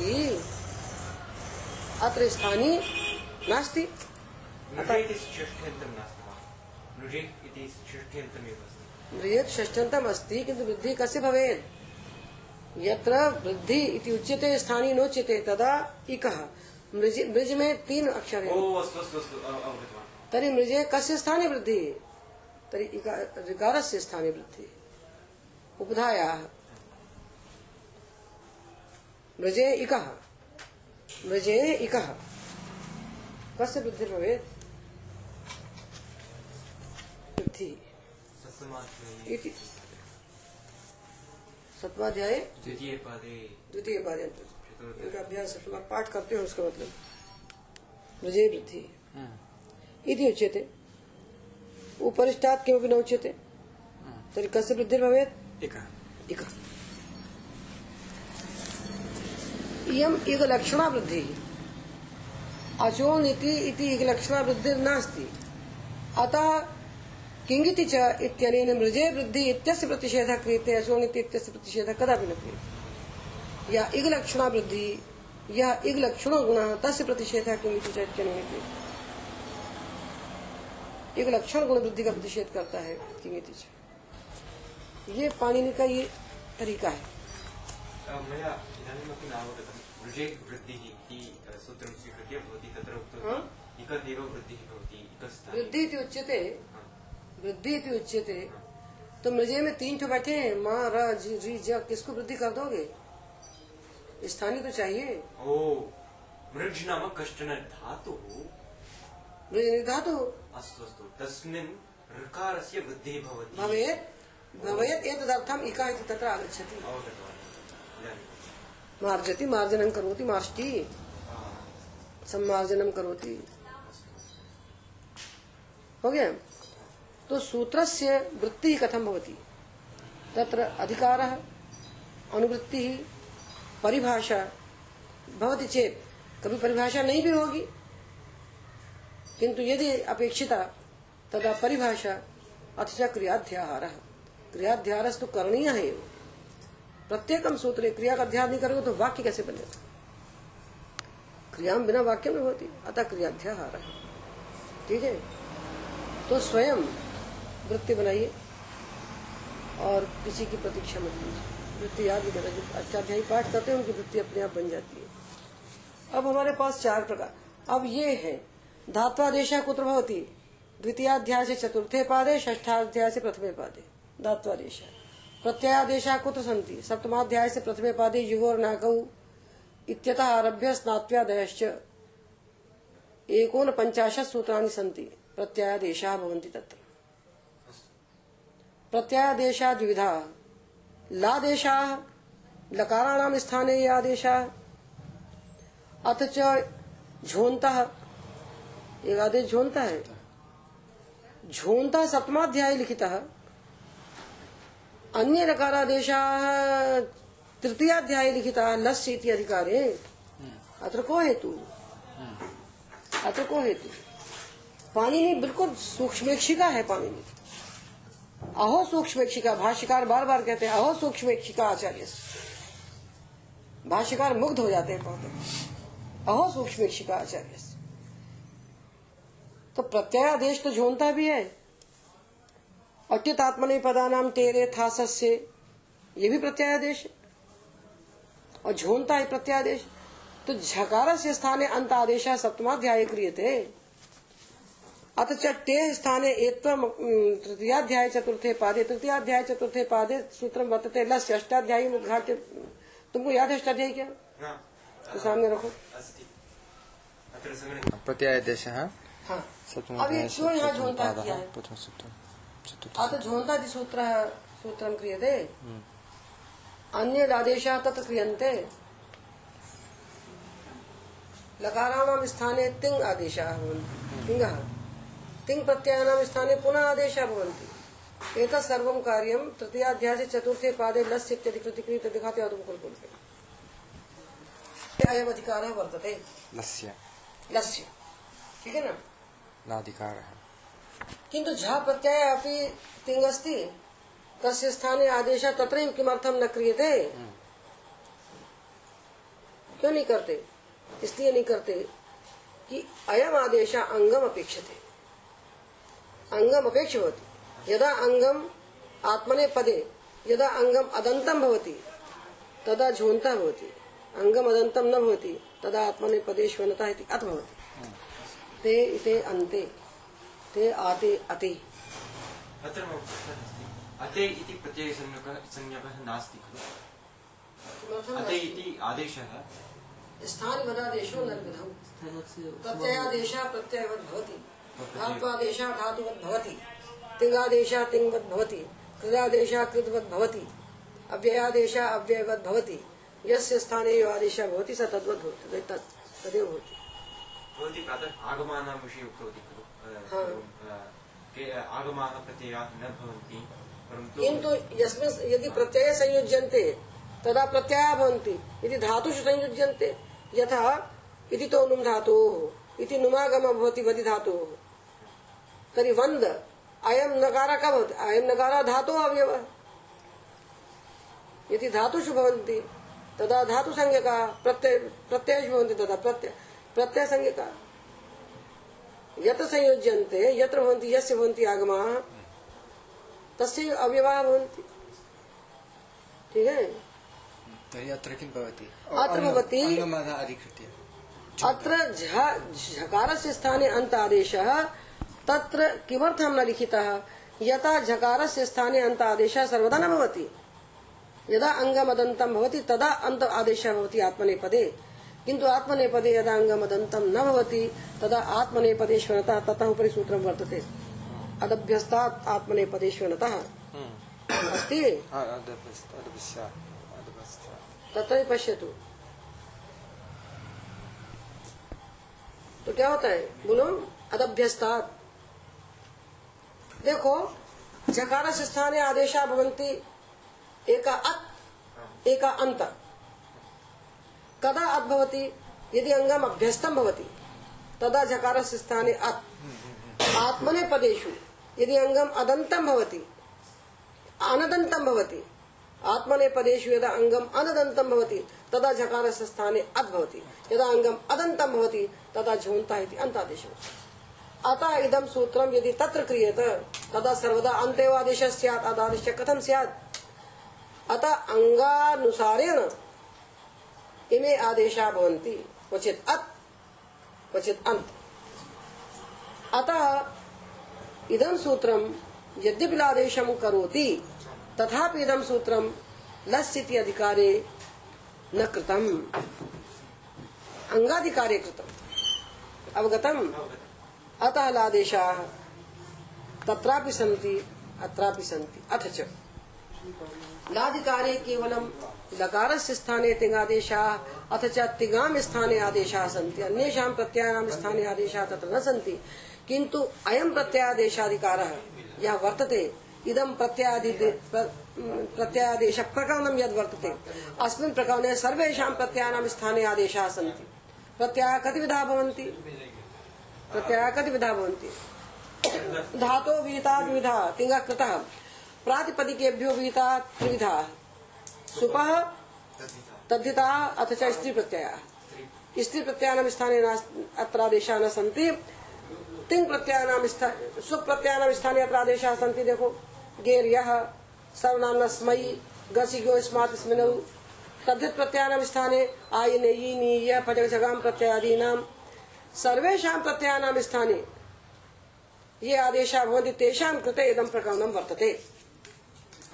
अत्र स्थानीय नास्ति। मृजेत षष्ठ्यन्तम अस्ति। किन्तु वृद्धि कस्य भवेत्? यत्र वृद्धि इति उच्यते स्थानीय नोच्यते तदा इकः। मृज मृज में तीन अक्षर हैं। तर्हि मृजे कस्य स्थाने वृद्धि? तर्हि इका- ऋकारस्य स्थाने वृद्धि। उपधायाः मृजे इकः। मृजे इकः। कस्य वृद्धि। सप्तमाध्याये। इति सप्तमाध्याये द्वितीये पादे। द्वितीय पादे। इनका अभ्यास पाठ करते हो उसका मतलब। मृजे वृद्धि इति उच्यते। उपरिष्टात् किमपि न उच्यते। तर्हि कस्य वृद्धिर्भवेत् एकः इक। इयम् एकलक्षणा वृद्धिः अचोङ् इति इति एकलक्षणा वृद्धिर्नास्ति अतः किङ्गिति च इत्यनेन मृजे वृद्धि इत्यस्य प्रतिषेधः क्रियते इति इत्यस्य प्रतिषेधः कदापि न क्रियते। या इगलक्षणा वृद्धि यह इगलक्षणो गुणः तस्य प्रतिषेधः किङ्गिति च इत्यनेन क्रियते। इगलक्षण गुण वृद्धि का प्रतिषेध करता है किङ्गिति च। ये पाणिनि का ये तरीका है। वृद्धिः उच्यते। वृद्धि इति उच्यते तो मृजे में तीन ठो बैठे हैं। माँ र जी री ज किसको वृद्धि कर दोगे? स्थानीय तो चाहिए। ओ मृज् नाम कश्चन धातुः। मृज निर्धातु अस्तु अस्तु। तस्मिन् ऋकारस्य वृद्धिः भवति। भवेत् भवेत् एतदर्थम् इका इति तत्र आगच्छति। मार्जति मार्जनं करोति मार्ष्टि सम्मार्जनं करोति। हो गया? तो सूत्रस्य वृत्ति कथम भवति? तत्र अधिकारः, अनुवृत्तिः परिभाषा भवति चेत कभी परिभाषा नहीं भी होगी। किंतु यदि अपेक्षिता तदा परिभाषा अथ च क्रियाध्याहार। क्रियाध्याहारस्तु करणीय है एव। प्रत्येकम सूत्रे क्रिया का अध्याय नहीं करोगे तो वाक्य कैसे बनेगा? क्रिया बिना वाक्य में होती, अतः क्रियाध्याहार। ठीक है? तो स्वयं वृत्ति बनाइए और किसी की प्रतीक्षा मत कीजिए। वृत्ति याद नहीं करना जो अष्टाध्यायी पाठ करते हैं, उनकी वृत्ति अपने आप बन जाती है। अब हमारे पास चार प्रकार। अब ये है, धात्वादेश कुत्र भवती द्वितीयाध्याय से चतुर्थे पादे, षष्ठाध्याय से प्रथमे पादे। धात्वादेश। प्रत्ययादेश कुत्र सन्ति सप्तमाध्याय से प्रथमे पादे युगोर नागौ इत्यतः आरभ्य स्नात्व्यादयश्च। एकोन पंचाशत सूत्राणि सन्ति। प्रत्ययादेशाः भवन्ति तत्र। प्रत्ययादेशा द्विविधा। लादेशाः लकाराणां स्थाने ये आदेशाः। अथ झोन्तः एक आदेश झोंता है। झोंता सप्तमाध्याय लिखितः। अन्य लकारादेशाः तृतीयाध्याये लिखितः लस् इति अधिकारे। अत्र को हेतु? अत्र को हेतु? पाणिनि बिल्कुल सूक्ष्मेक्षिका है पाणिनि। अहो सूक्ष्मेक्षिका भाष्यकार बार बार कहते हैं, अहो सूक्ष्मेक्षिका आचार्य। भाष्यकार मुग्ध हो जाते हैं बहुत अहो सूक्ष्मेक्षिका आचार्य। तो प्रत्ययादेश तो झोंता भी है। अट्युतात्मने पदा नाम तेरे था सस्य ये भी प्रत्ययादेश है। और झोंता है प्रत्यादेश तो झकार से स्थाने अंत आदेश सप्तमाध्याय क्रियते। अथ च स्थाने एत्वम तृतीयाध्याय चतुर्थे पादे तृतीयाध्याय चतुर्थे पादे सूत्रम वर्तते। लस्य अष्टाध्यायी उद्घाट्य तुमको याद है अष्टाध्यायी क्या? न तो सामने रखो। सङ्गणके प्रत्ययदेशः हाँ। सप्तमोध्याये अभी क्यों यहाँ किया है। अथ झोंता सूत्र सूत्रम क्रियते। अन्य आदेशाः तत्र क्रियन्ते। लकाराणां स्थाने तिङ् आदेशाः। भवन्ति तिङ्गः तिङ् प्रत्ययानां स्थाने पुनः आदेशाः भवन्ति। एतत् सर्वं कार्यं तृतीयाध्याये चतुर्थे पादे लस्य इत्यधिकृतिकृत दिखाते अदुमुकुलकुलके अयम् अधिकारः वर्तते। लस्य। लस्य। ठीक है ना? लाधिकारः किन्तु झ प्रत्यय अपि तिङ् अस्ति तस्य स्थाने आदेशः तत्रैव किमर्थं न क्रियते? क्यों नहीं करते? इसलिए नहीं करते कि अयम आदेश अंगम अपेक्षते। अंगम अपेक्ष होती। यदा अंगम आत्मने पदे यदा अंगम अदंतम भवति तदा झोंता भवति। अंगम अदंतम न भवति तदा आत्मने पदे श्वनता इति अत भवति। ते इते अन्ते ते आते अते। अत्र अते इति प्रत्ययसंज्ञकः संज्ञकः नास्ति खलु? अते इति आदेशः? स्थानवदादेशो प्रत्ययादेशः प्रत्ययवत् भवति। धात्वादेशः धातुवत् भवति तिङ्गादेशः तिङ्वत् भवति कृदादेशः कृतवत् भवति अव्ययादेशः अव्ययवत् भवति यस्य स्थाने यो आदेशः भवति स भवति तत् तदेव भवति। भवती प्रातः आगमानां विषये उक्तवती खलु? आगमाः प्रत्ययाः न भवन्ति किन्तु यस्मिन् यदि प्रत्यय संयुज्यन्ते तदा प्रत्ययाः भवन्ति। यदि धातुषु संयुज्यन्ते यथा इति तो नुम् धातोः इति नुमागमः भवति वदि धातोः। तर्हि वंद। अयं नकारः कः भवति अयं नकारः धातोः अवयवः। यदि धातुषु भवन्ति तदा धातुसंज्ञकाः प्रत्यय प्रत्ययेषु भवन्ति तदा प्रत्यय प्रत्ययसंज्ञकाः। यत्र संयुज्यन्ते यत्र भवन्ति यस्य भवन्ति आगमाः तस्य अव्यवाः भवन्ति। ठीक है? तर्हि अत्र किं भवति? अत्र भवति- अत्र झ- झकारस्य स्थाने अन्त आदेशः तत्र किमर्थं न लिखितः? यथा झकारस्य स्थाने अन्त आदेशः सर्वदा न भवति। यदा अङ्गमदन्तं भवति तदा अन्त आदेशः भवति आत्मनेपदे। किन्तु आत्मनेपदे यदा अङ्गमदन्तं न भवति तदा आत्मनेपदेश्वरतः ततः उपरि सूत्रं वर्तते। अदभ्यस्तात् आत्मनेपदेश्वरतः। अस्ति? अदभ्यस्य अदभ्यस्य। तत्र पश्यतु। तो क्या होता है? बोलो। अदभ्यस्तात्। देखो झकार से स्थाने आदेशा भवन्ति एका अत्, एका अन्त कदा अत् भवति? यदि अंगम अभ्यस्तम भवति, तदा झकारस्य स्थाने अत्। आत्मने पदेषु, यदि अङ्गम् अदन्तं भवति, अनदन्तं भवति, आत्मने पदेषु यदा अङ्गम् अनदन्तं भवति, तदा झकारस्य स्थाने अद् भवति। यदा अङ्गम् अदन्तं भवति, तदा झोन्ता इति अन्तादेशः। अतः इदं सूत्रं यदि तत्र क्रियते, तदा सर्वदा अन्तेव आदेशः स्यात्, अदादेशः कथं स्यात्? अतः अङ्गानुसारेण इमे आदेशाः भवन्ति। क्वचित् अत्, क्वचित् अन्त्। अतः इदं सूत्रं यद्यपि आदेशं करोति, तथापि इदं सूत्रं लस् इति अधिकारे न कृतम्। अङ्गाधिकारे कृतम्। अवगतम्? अतः लादेशाः तत्रापि सन्ति, अत्रापि सन्ति। अथ च। लाधिकारे केवलं लकारस्य स्थाने तिङादेशाः, अथ च तिङां स्थाने आदेशाः सन्ति। अन्येषां प्रत्ययानां स्थाने आदेशाः तत्र न सन्ति। किन्तु अयं प्रत्ययादेशाधिकारः यः वर्तते, इदं प्रत्यादि प्रत्यादेश प्रकरणं यद् वर्तते, अस्मिन् प्रकरणे सर्वेषां प्रत्ययानां स्थाने आदेशाः सन्ति। प्रत्ययाः कति विधाः भवन्ति? प्रत्ययाः कति विधाः भवन्ति? धातो विहिता द्विविधा तिङ्गः कृतः। प्रातिपदिकेभ्यो विहिता त्रिविधा। सुपः, तद्धिता, अथ च स्त्री प्रत्ययाः स्त्री प्रत्ययानां स्थाने अत्र आदेशाः न सन्ति। तिङ् प्रत्ययानां सुप्रत्ययानां स्थाने अत्र आदेशाः सन्ति, देखो। गेर् यः सर्वनाम्ना स्मै गसिगो, स्मात्, स्मिनौ। तद्धित प्रत्ययानां स्थाने आयिने, यीनि, यः प्रत्ययादीनां। सर्वेषां प्रत्ययानां स्थाने। ये आदेशा भवन्ति, तेषां कृते इदं प्रकरणं वर्तते।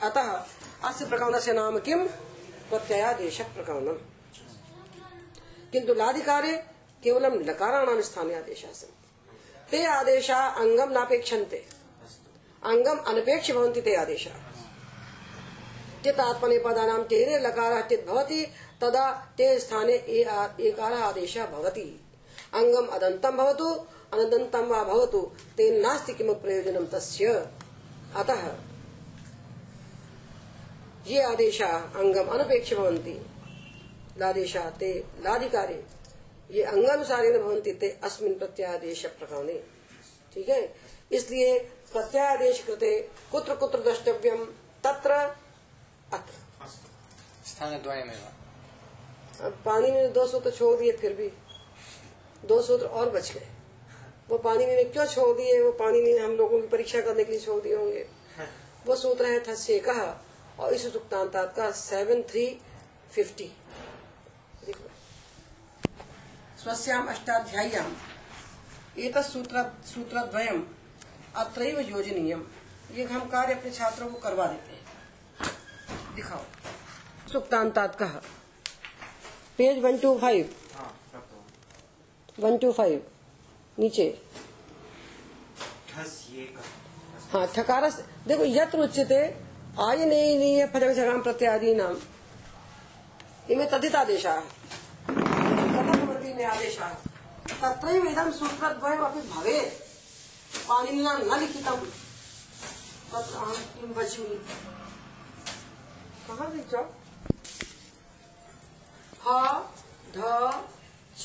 अतः अस्य प्रकरणस्य नाम किं प्रत्ययादेश प्रकरणम् किन्तु लाधिकारे केवलं लकाराणां स्थाने आदेशाः सन्ति। ते आदेशा अङ्गं नापेक्षन्ते। अङ्गम् अनपेक्ष भवन्ति ते आदेशाः। चित् आत्मनेपदानां तेरे लकारः चित् भवति तदा ते स्थाने एकारः आदेशः भवति। अङ्गम् अदन्तं भवतु अनदन्तं वा भवतु तेन नास्ति किमपि प्रयोजनं तस्य। अतः ये आदेशाः अङ्गम् अनपेक्ष भवन्ति लादेशाः ते लाधिकारे ये अंगानुसारेण भवन्ति ते अस्मिन् प्रत्यादेश प्रकरणे ठीक है? इसलिए प्रत्यादेश कृते कुत्र कुत्र द्रष्टव्यम तत्र अत्र। स्थानद्वयमेव अब पानी में दो सूत्र छोड़ दिए फिर भी। दो सूत्र और बच गए। वो पानी में क्यों छोड़ दिए? वो पानी में हम लोगों की परीक्षा करने के लिए छोड़ दिए होंगे। वो सूत्र है था से कहा और इस सुक्तांतात का सेवन थ्री फिफ्टी देखो। स्वस्याम अष्टाध्याय्याम। एक सूत्र, सूत्रद्वयम अत्रैव योजनीयम। ये हम कार्य अपने छात्रों को करवा देते हैं। दिखाओ। सुक्तांतात page one two five. One two five नीचे। हाँ ठकार देखो यत्र उच्यते आय नहीं नहीं है फजक जगाम प्रत्यादि नाम। इमे में आदेशा भवेत्। पाणिनिना न लिखितम्। तत्र अहं किं वच्मि कहाँ लिखो ह ध छ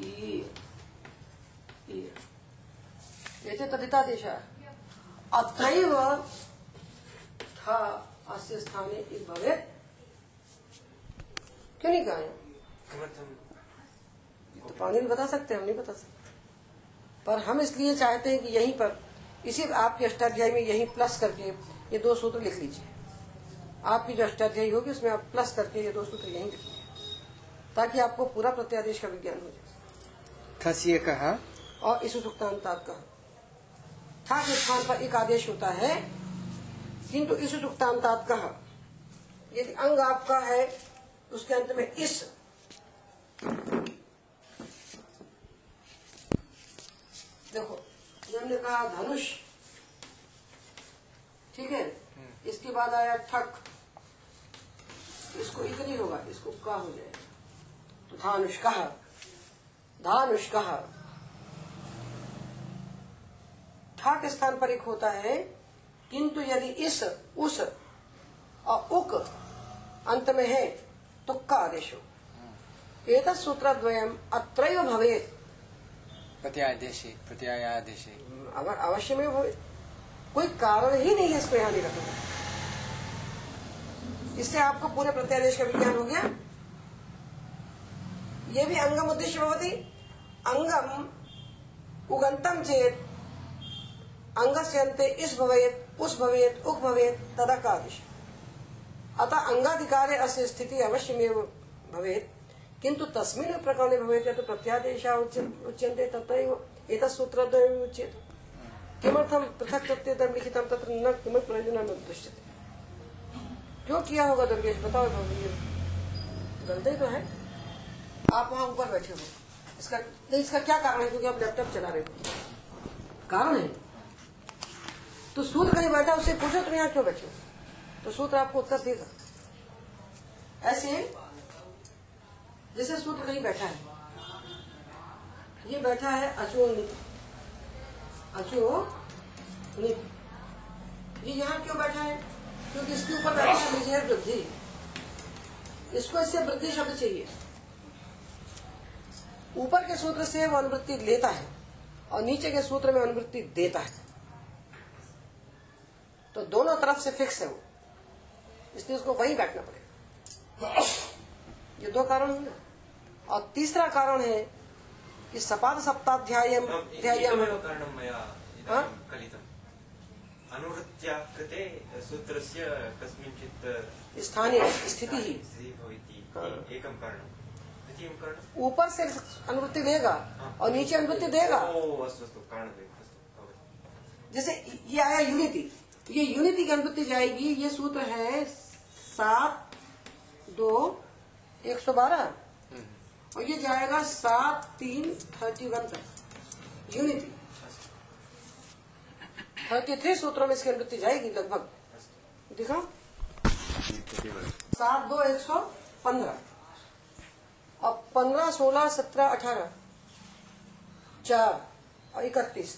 ई ई एते तदितादेश अत्रैव था अस्य स्थाने भवेत् क्यों नहीं कहा तो पानी में बता सकते हैं हम नहीं बता सकते पर हम इसलिए चाहते हैं कि यहीं पर इसी आपके अष्टाध्यायी में यहीं प्लस करके ये दो सूत्र लिख लीजिए आपकी जो अष्टाध्यायी होगी उसमें आप प्लस करके ये दो सूत्र यहीं लिखिए ताकि आपको पूरा प्रत्यादेश का विज्ञान हो जाए तस्य कः और इस सुक्तांतात का था के स्थान पर एक आदेश होता है किंतु इस सुक्तांतात का यदि अंग आपका है उसके अंत में इस देखो हमने कहा धनुष ठीक है इसके बाद आया ठक इसको इतनी होगा इसको का हो जाएगा। तो धानुष कहा? धानुष कहा ठा के स्थान पर एक होता है किंतु यदि इस उस और उक अंत में है तो का आदेश हो एक सूत्र द्वयम अत्रैव भवेत। प्रत्यादेशे प्रत्यायादेशे। अगर अवश्य में भवे कोई कारण ही नहीं है इसको यहाँ नहीं रखना। इससे आपको पूरे प्रत्यादेश का विज्ञान हो गया। ये भी अंगम उद्देश्य भवती अंगम उगंतम चेत अंगस्य अन्ते इस भवेत, उस भवेत उक भवेत तदा का अतः अंगाधिकारे अस्य स्थिति अवश्यमेव भवेत किंतु तस्मिन् प्रकरणे भवेत्, यत् प्रत्यादेशः उच्य- उच्यन्ते तत्रैव एतत् सूत्रद्वयम् उच्यते किमर्थम पृथक प्रत्येतम लिखितम तत्र न किमपि न दृश्यते। क्यों किया होगा दुर्गेश? बताओ तो गलती तो है। आप वहाँ ऊपर बैठे हो इसका, नहीं, इसका क्या कारण है? क्योंकि आप लैपटॉप चला रहे हो। कारण है? तो सूत्र कहीं बैठा उससे पूछो तुम यहाँ क्यों बैठे तो सूत्र आपको उत्तर देगा। ऐसे जैसे सूत्र कहीं बैठा है। ये बैठा है अचोनित अचोनित ये यहाँ क्यों बैठा है? क्योंकि इसके ऊपर बैठा है वृद्धि। इसको इससे वृद्धि शब्द चाहिए। ऊपर के सूत्र से वो अनुवृत्ति लेता है और नीचे के सूत्र में अनुवृत्ति देता है। तो दोनों तरफ़ से फिक्स है वो। इसलिए उसको वही बैठना पड़ेगा। ये दो कारण हुए और तीसरा कारण है कि सपाद सप्ताध्याय हा? अनुवृत्त्या कृते सूत्रस्य कस्मिंश्चित् स्थानीय स्थिति ही। हा। एकं कारणं ऊपर से अनुवृत्ति देगा और नीचे अनुवृत्ति देगा। जैसे ये आया यूनिटी ये यूनिटी की अनुवृत्ति जाएगी ये सूत्र है सात दो एक सौ बारह। और ये जाएगा सात तीन थर्टी वन तक। यूनिटी थर्टी थ्री सूत्रों में इसकी अनुवृत्ति जाएगी लगभग। दिखा? सात दो एक सौ पंद्रह। और पंद्रह, सोलह, सत्रह, अठारह। चार, और इकतीस।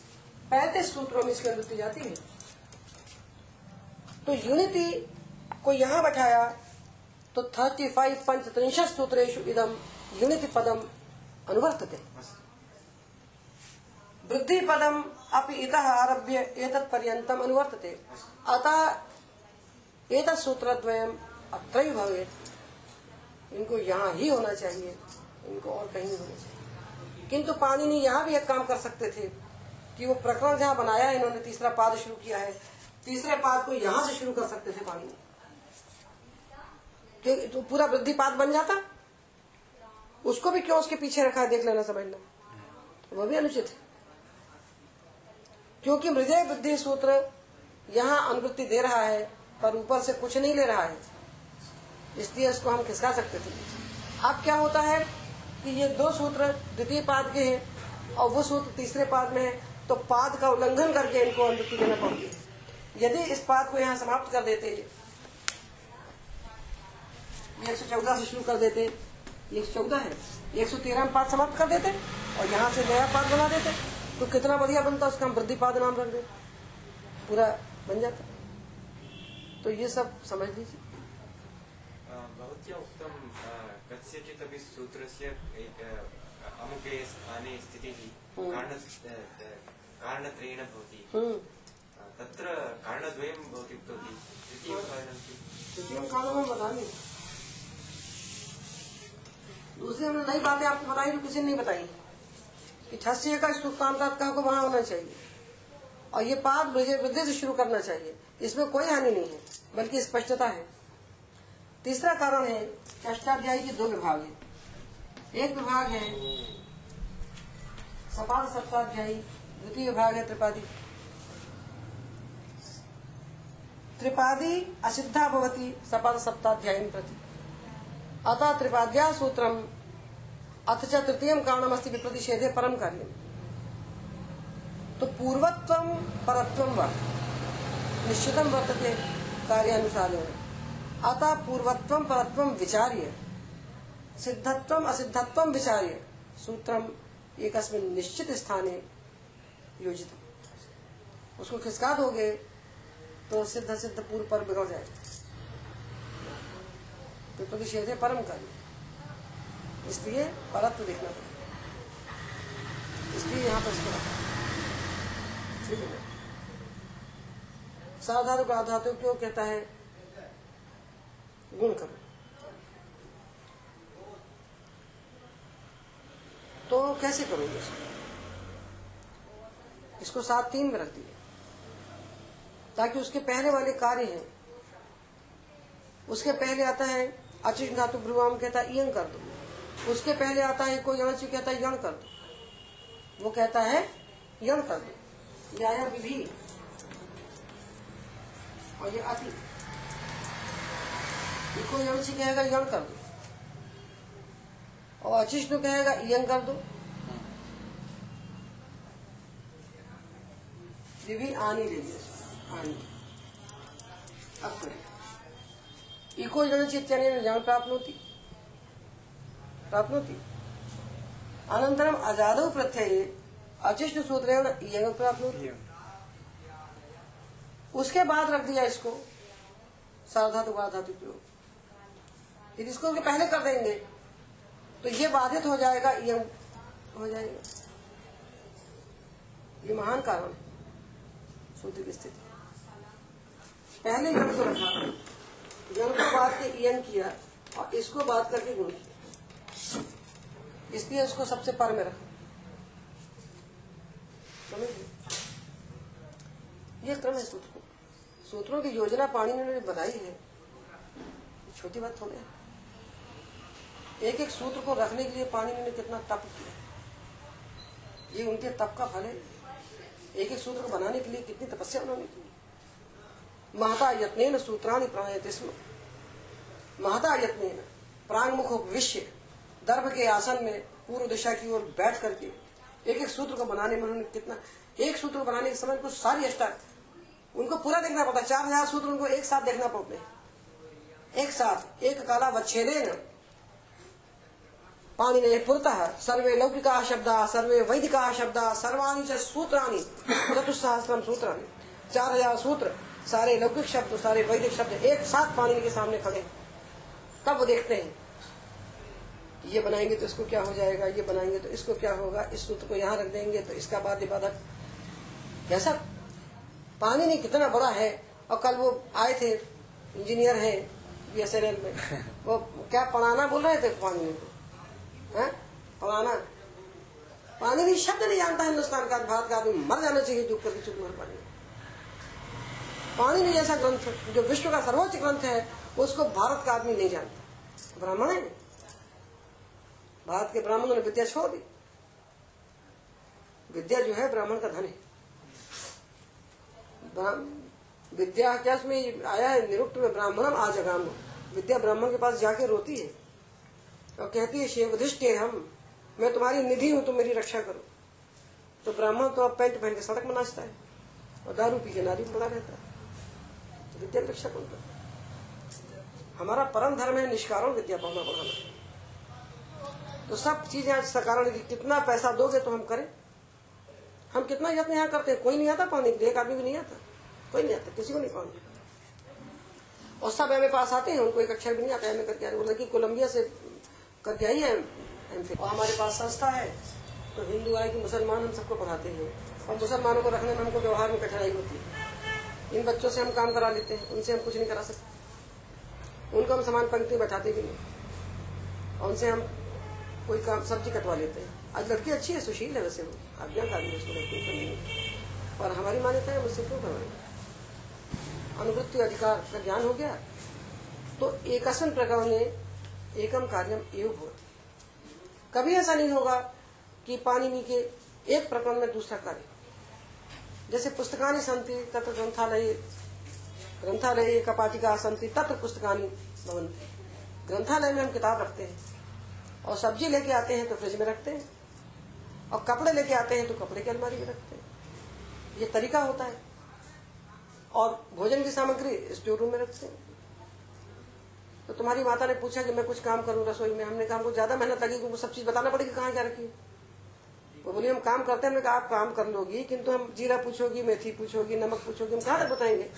पैंतीस सूत्रों में इसकी अनुवृत्ति जाती है। तो यूनिटी को यहाँ बैठाया तो थर्टी फाइव पंचत्रिंशत सूत्रेशु इदम यूनिटी पदम अनुवर्तते। वृद्धि पदम अपि इतः आरभ्य एतत् पर्यन्तम अनुवर्तते। अतः एतत् सूत्रद्वयम अत्रैव भवेत्। इनको यहाँ ही होना चाहिए। इनको और कहीं नहीं होना चाहिए। किंतु पानी ने यहाँ भी एक काम कर सकते थे कि वो प्रकरण जहाँ बनाया है, इन्होंने तीसरा पाद शुरू किया है। तीसरे पाद को यहाँ से शुरू कर सकते थे पानी तो- तो पूरा वृद्धि पाद बन जाता? उसको भी क्यों उसके पीछे रखा है? देख लेना समझना तो वो भी अनुचित है। क्योंकि मृदय वृद्धि सूत्र यहाँ अनुवृत्ति दे रहा है, पर ऊपर से कुछ नहीं ले रहा है। इसलिए इसको हम खिसका सकते थे। अब क्या होता है कि ये दो सूत्र द्वितीय पाद के हैं और वो सूत्र तीसरे पाद में है तो पाद का उल्लंघन करके इनको अनुवृत्ति देना पड़ती है यदि इस पाद को यहाँ समाप्त कर देते एक सौ चौदह से शुरू कर देते एक सौ चौदह है एक सौ तेरह पाद समाप्त कर देते और यहाँ से नया पाद बना देते तो कितना बढ़िया बनता उसका हम वृद्धि पाद नाम रख देते पूरा बन जाता। तो ये सब समझ लीजिए। अ, भवत्या उक्तं कस्यचित् अपि सूत्रस्य एक, अमुके स्थाने स्थितिः हम्म। कारण अ, कारणत्रयेण भवति हम्म अ, तत्र कारणद्वयं भवति उक्तवती द्वितीयं कारणं किम्? द्वितीय कारणों में बतानी दूसरी हमने नई बातें आपको बताई जो किसी ने नहीं बताई कि ठस्य का सूत्रांतरका को वहाँ होना चाहिए और ये पाप वृद्धि वृद्धि से शुरू करना चाहिए इसमें कोई हानि नहीं है बल्कि स्पष्टता है तीसरा कारण है अष्टाध्यायी के दो विभाग हैं। एक विभाग है सपाद सप्ताध्यायी, द्वितीय विभाग है त्रिपादी। त्रिपादी असिद्धा भवति सपाद सप्ताध्यायी प्रति। अतः त्रिपाद्या सूत्रम अथ च तृतीय कारणमस्ति विप्रतिषेधे परम कार्य तो पूर्वत्व परत्व व? निश्चितम वर्तते कार्यानुसारेण। अतः पूर्वत्व, परत्व विचार्य। सिद्धत्व, असिद्धत्व विचार्य। सूत्रम एक निश्चित स्थाने योजित उसको खिसका दोगे तो सिद्ध सिद्ध पूर्व पर बिगड़ जाएगा। तो प्रतिषेध है परम कार्य इसलिए परत्व देखना पड़ेगा। इसलिए यहाँ पर इसको ठीक है। का क्यों कहता है? गुण करो तो कैसे करोगे इसको? इसको सात तीन में रख दिए। ताकि उसके पहले वाले कार्य हैं। उसके पहले आता है अचिश धातु भ्रुवाम कहता है यंग कर दो। उसके पहले आता है कोई अणचु कहता है यण कर दो। वो कहता है यण कर दो। या विधि। और ये अति। ये कोई अणचु कहेगा यण कर दो। और अचिष्णु कहेगा यंग कर दो। ये भी आनी देगी आनी। अब करें। इको जन चित्तनेन ज्ञान प्राप्नोति प्राप्नोति अनन्तरम अजादौ प्रत्यये अचिष्ट सूत्रेण इयं प्राप्नोति उसके बाद रख दिया इसको। साधातु धातु प्रयोग। यदि इसको उसके पहले कर देंगे तो ये बाधित हो जाएगा यम हो जाएगा। ये महान कारण सूत्र की स्थिति। पहले यम को रखा यम को बात के ईयन किया, और इसको बात करके गुण किया। इसलिए उसको सबसे पर में रखा। ये क्रम है सूत्र। सूत्रों की योजना पाणी ने बनाई है। छोटी बात थोड़ी है एक एक सूत्र को रखने के लिए पाणी ने कितना तप किया। ये उनके तप का फल है। एक एक सूत्र को बनाने के लिए कितनी तपस्या उन्होंने की। महता यत्न सूत्राणी प्रणयते स्म। महता यत्न प्रांग मुख विश्व दर्भ के आसन में पूर्व दिशा की ओर बैठ करके एक एक सूत्र को बनाने में उन्होंने कितना एक सूत्र बनाने के समय कुछ सारी अष्टा उनको पूरा देखना पड़ता है। चार हज़ार सूत्र उनको एक साथ देखना पड़ते एक साथ, एक काला वच्छेदे न पानी ने पुरतः सर्वे लौकिका शब्द सर्वे वैदिका शब्द सर्वाणी च सूत्राणी चतुसहस्रम सूत्राणी चार हज़ार सूत्र सारे लौकिक शब्द सारे वैदिक शब्द एक साथ पानी के सामने खड़े तब वो देखते हैं? ये बनाएँगे तो इसको क्या हो जाएगा ये बनाएँगे तो इसको क्या होगा इस सूत्र को यहाँ रख देंगे तो इसका बाद इबादत। ऐसा पानी नहीं कितना बड़ा है और कल वो आए थे इंजीनियर हैं बीएसएनएल में। वो क्या पढ़ाना बोल रहे थे पानी को? पढ़ाना पानी नहीं शब्द नहीं जानता हिंदुस्तान का, भारत का आदमी मर जाना चाहिए जो करके चुप मर पानी पानी नहीं जैसा ग्रंथ, जो विश्व का सर्वोच्च ग्रंथ है, उसको भारत का आदमी नहीं जानता। ब्राह्मण है। भारत के ब्राह्मणों ने विद्या छोड़ दी। विद्या जो है, ब्राह्मण का धन है। विद्या क्या उसमें आया है? निरुक्त में ब्राह्मणम आज अगाम विद्या ब्राह्मण के पास जाके रोती है। और कहती है, शिव शिवधिष्ठ हम। मैं तुम्हारी निधि हूँ, तुम मेरी रक्षा करो। तो ब्राह्मण तो अब पैंट पहन के सड़क में नाचता है और दारू पी के नारी में पड़ा रहता है। तो विद्या रक्षा कौन करता हमारा परम धर्म है निष्कारण, विद्या पढ़ना पढ़ाना तो सब चीज़ें आज सकारण की, कितना पैसा दोगे तो हम करें। हम कितना यत्न यहाँ करते हैं, कोई नहीं आता पानी के लिए, एक आदमी भी नहीं आता। कोई नहीं आता, किसी को नहीं पानी। और सब एम पास आते हैं, उनको एक अक्षर भी नहीं आता, एम करके कोलंबिया से करके आई है और हमारे पास संस्था है तो हिंदू आए कि मुसलमान हम सबको पढ़ाते हैं। और मुसलमानों को रखने में हमको व्यवहार में कठिनाई होती है। इन बच्चों से हम काम करा लेते हैं, उनसे हम कुछ नहीं करा सकते। उनको हम समान पंक्ति बैठाते भी नहीं। और उनसे हम कोई काम सब्ज़ी कटवा लेते हैं। आज लड़की अच्छी है, सुशील है वैसे। वो आज्ञाकारी है, उसको लड़की और हमारी मान्यता है मुझसे क्यों करवाएँगे अनुवृत्ति अधिकार, का ज्ञान हो गया। तो एकसन प्रकार ने एकम कार्यम एवं होती कभी ऐसा नहीं होगा कि पानी के एक प्रकरण में दूसरा कार्य। जैसे पुस्तकानी संति तत्र ग्रंथालय ग्रंथालय कपाटिका संति तत्र पुस्तकानी भवंती ग्रंथालय में हम किताब रखते हैं और सब्ज़ी लेके आते हैं तो फ्रिज में रखते हैं और कपड़े लेके आते हैं तो कपड़े की अलमारी में रखते हैं। ये तरीका होता है। और भोजन की सामग्री स्टोर रूम में रखते हैं। तो तुम्हारी माता ने पूछा कि मैं कुछ काम करूँ रसोई में? हमने कहा हमको ज़्यादा मेहनत लगी क्योंकि सब चीज़ बताना पड़ेगी कहाँ क्या रखी वो बोली हम काम करते हैं। हमने कहा आप काम कर लोगी किंतु हम जीरा पूछोगी मेथी पूछोगी नमक पूछोगी हम कहाँ तक बताएँगे?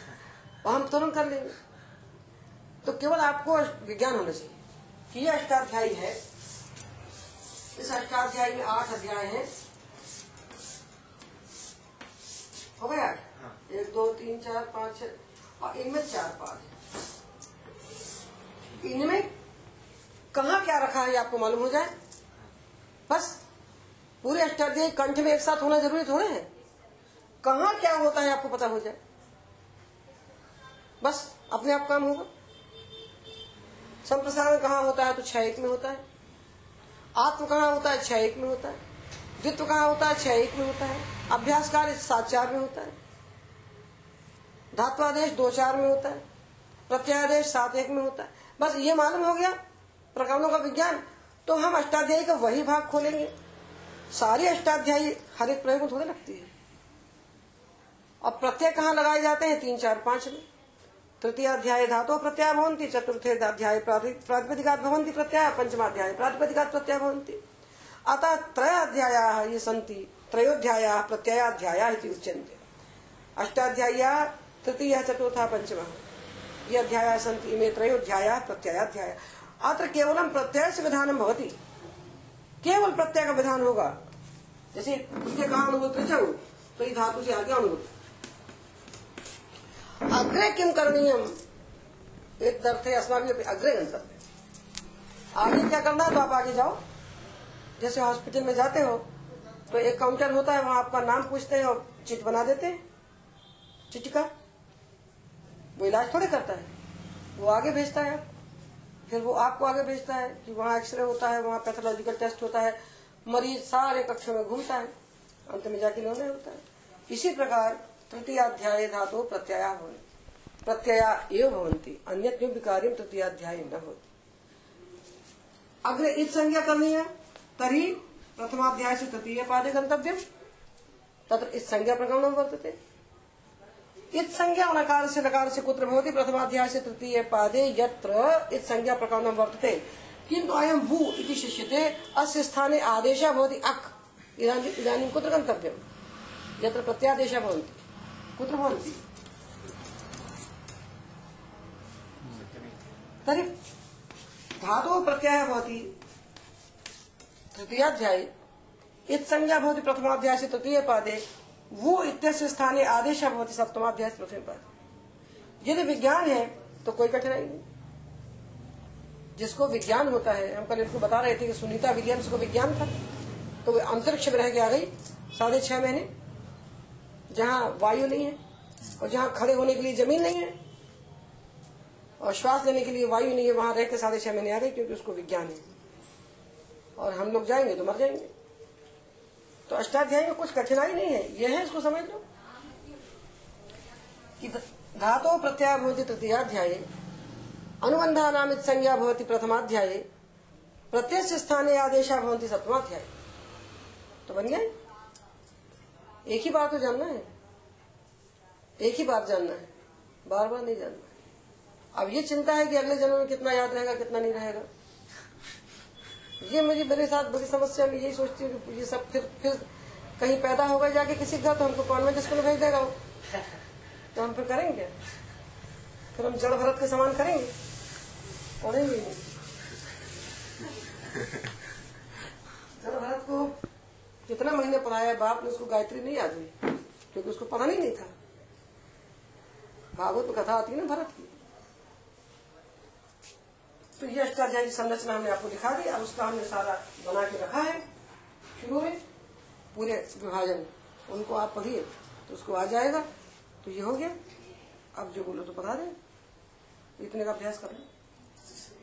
और हम तुरंत कर लेंगे। तो केवल आपको विज्ञान होना चाहिए कि यह अष्टाध्यायी है। इस अष्टाध्याय में आठ अध्याय हैं। हो गया? एक दो तीन चार पाँच छह और इनमें चार पाद है। इनमें कहा क्या रखा है आपको मालूम हो जाए? बस, पूरे अष्टाध्याय कंठ में एक साथ होना ज़रूरी थोड़े है। कहा क्या होता है आपको पता हो जाए? बस, अपने आप काम होगा। संप्रसारण कहाँ होता है तो छह एक में होता है। आत्म कहाँ होता है? छह एक में होता है। द्वित्व कहाँ होता है? छह एक में होता है। अभ्यास कार्य सात चार में होता है। धात्वादेश दो चार में होता है। प्रत्यादेश सात एक में होता है। बस ये मालूम हो गया, प्रकरणों का विज्ञान। तो हम अष्टाध्यायी का वही भाग खोलेंगे। सारी अष्टाध्यायी हर एक प्रयोग में थोड़े लगती है। और प्रत्यय कहाँ लगाए जाते हैं? तीन, चार, पाँच में। तृतीय तृतीयाध्याय धातो प्रत्यय भवंती चतुर्थेध्याय प्रातिपदिकात भवंती प्रत्यय पंचमाध्याय प्रातिपदिकात प्रत्यय भवंती। अतः त्रयाध्याया ये सन्ति, त्रयोध्याया प्रत्ययाध्याया इति उच्यन्ते। अष्टाध्याय्या, तृतीय, चतुर्थ, पंचम। ये अध्याया सन्ति इमे त्रयोध्याया प्रत्ययाध्याय। अत्र केवलम प्रत्यय से विधानम भवति। केवल प्रत्यय का विधान होगा जैसे उसके कहा तो ये धातु से आगे अनुगत अग्रे किम करणीयम? एक दर्थे अस्माभि अग्रे गंतव्य आगे क्या करना है तो आप आगे जाओ। जैसे हॉस्पिटल में जाते हो तो एक काउंटर होता है, वहाँ आपका नाम पूछते हैं और चिट बना देते हैं। चिट का वो इलाज थोड़े करता है। वो आगे भेजता है। फिर वो आपको आगे भेजता है कि वहाँ एक्सरे होता है, वहाँ पैथोलॉजिकल टेस्ट होता है। मरीज़ सारे कक्षों में घूमता है। अंत में जाके निर्णय होता है। इसी प्रकार तृतीय अध्याय धातु प्रत्यया भवन्ति प्रत्यया एव भवन्ति अन्य कार्य तृतीय अध्याय न होती अग्रे इत संज्ञा करनी है तरी प्रथमाध्याय से तृतीय पादे गंतव्य तत्र इस संज्ञा प्रकरण वर्तते। इत संज्ञा अनकार से नकार से कुत्र भवति, प्रथमाध्याय से तृतीय पादे यत्र इत संज्ञा प्रकरण वर्तते। किंतु अयम भू इति शिष्यते, अस्य स्थाने आदेशः भवति अक्। इदानीं कुत्र गन्तव्यम् यत्र प्रत्यादेशः भवन्ति। कुत्र प्रत्ययः भवति तृतीयाध्याये। इत संज्ञा भवति प्रथमाध्याय से तृतीय पादे। वो इत्यस्य स्थाने आदेश भवति सप्तमाध्याय प्रथम पादे यदि विज्ञान है तो कोई कठिनाई नहीं। जिसको विज्ञान होता है, हम कल इनको बता रहे थे कि सुनीता विलियम्स को विज्ञान था तो वो अंतरिक्ष में रह के आ गई, साढ़े छह महीने, जहाँ वायु नहीं है और जहाँ खड़े होने के लिए ज़मीन नहीं है, और श्वास लेने के लिए वायु नहीं है, वहाँ रह के साढ़े छह महीने आ गई क्योंकि उसको विज्ञान है। और हम लोग जाएँगे तो मर जाएँगे। तो अष्टाध्याय में कुछ कठिनाई नहीं है। यह है इसको समझ लो। कि धातो प्रत्याय भवती तृतीयाध्याय अनुबंधा नाम संज्ञा भवती प्रथमाध्याय प्रत्यक्ष स्थाने आदेशा भवती सप्तमाध्याय। तो बन गया? एक ही बात तो जानना है। एक ही बात जानना है। बार बार नहीं जानना है। अब ये चिंता है कि अगले जन्म में कितना याद रहेगा, कितना नहीं रहेगा। ये मेरी मेरे साथ बड़ी समस्या में यही सोचती हूँ ये सब फिर फिर कहीं पैदा होगा जाके किसी घर तो हमको कॉन्वेंट स्कूल भेज देगा वो। तो हम फिर करेंगे? फिर हम जड़ भरत के समान करेंगे? पढ़ेंगे जड़ भरत को कितना महीने पढ़ाया बाप ने उसको गायत्री नहीं याद हुई, क्योंकि उसको पढ़ा नहीं था। भागवत में कथा आती है ना भरत की। तो ये अष्टाध्याय की संरचना हमने आपको दिखा दी। अब उसका हमने सारा बना के रखा है। शुरू में पूरे विभाजन, उनको आप पढ़िए तो उसको आ जाएगा। तो ये हो गया। अब जो बोलो तो पढ़ा दें। इतने का अभ्यास करें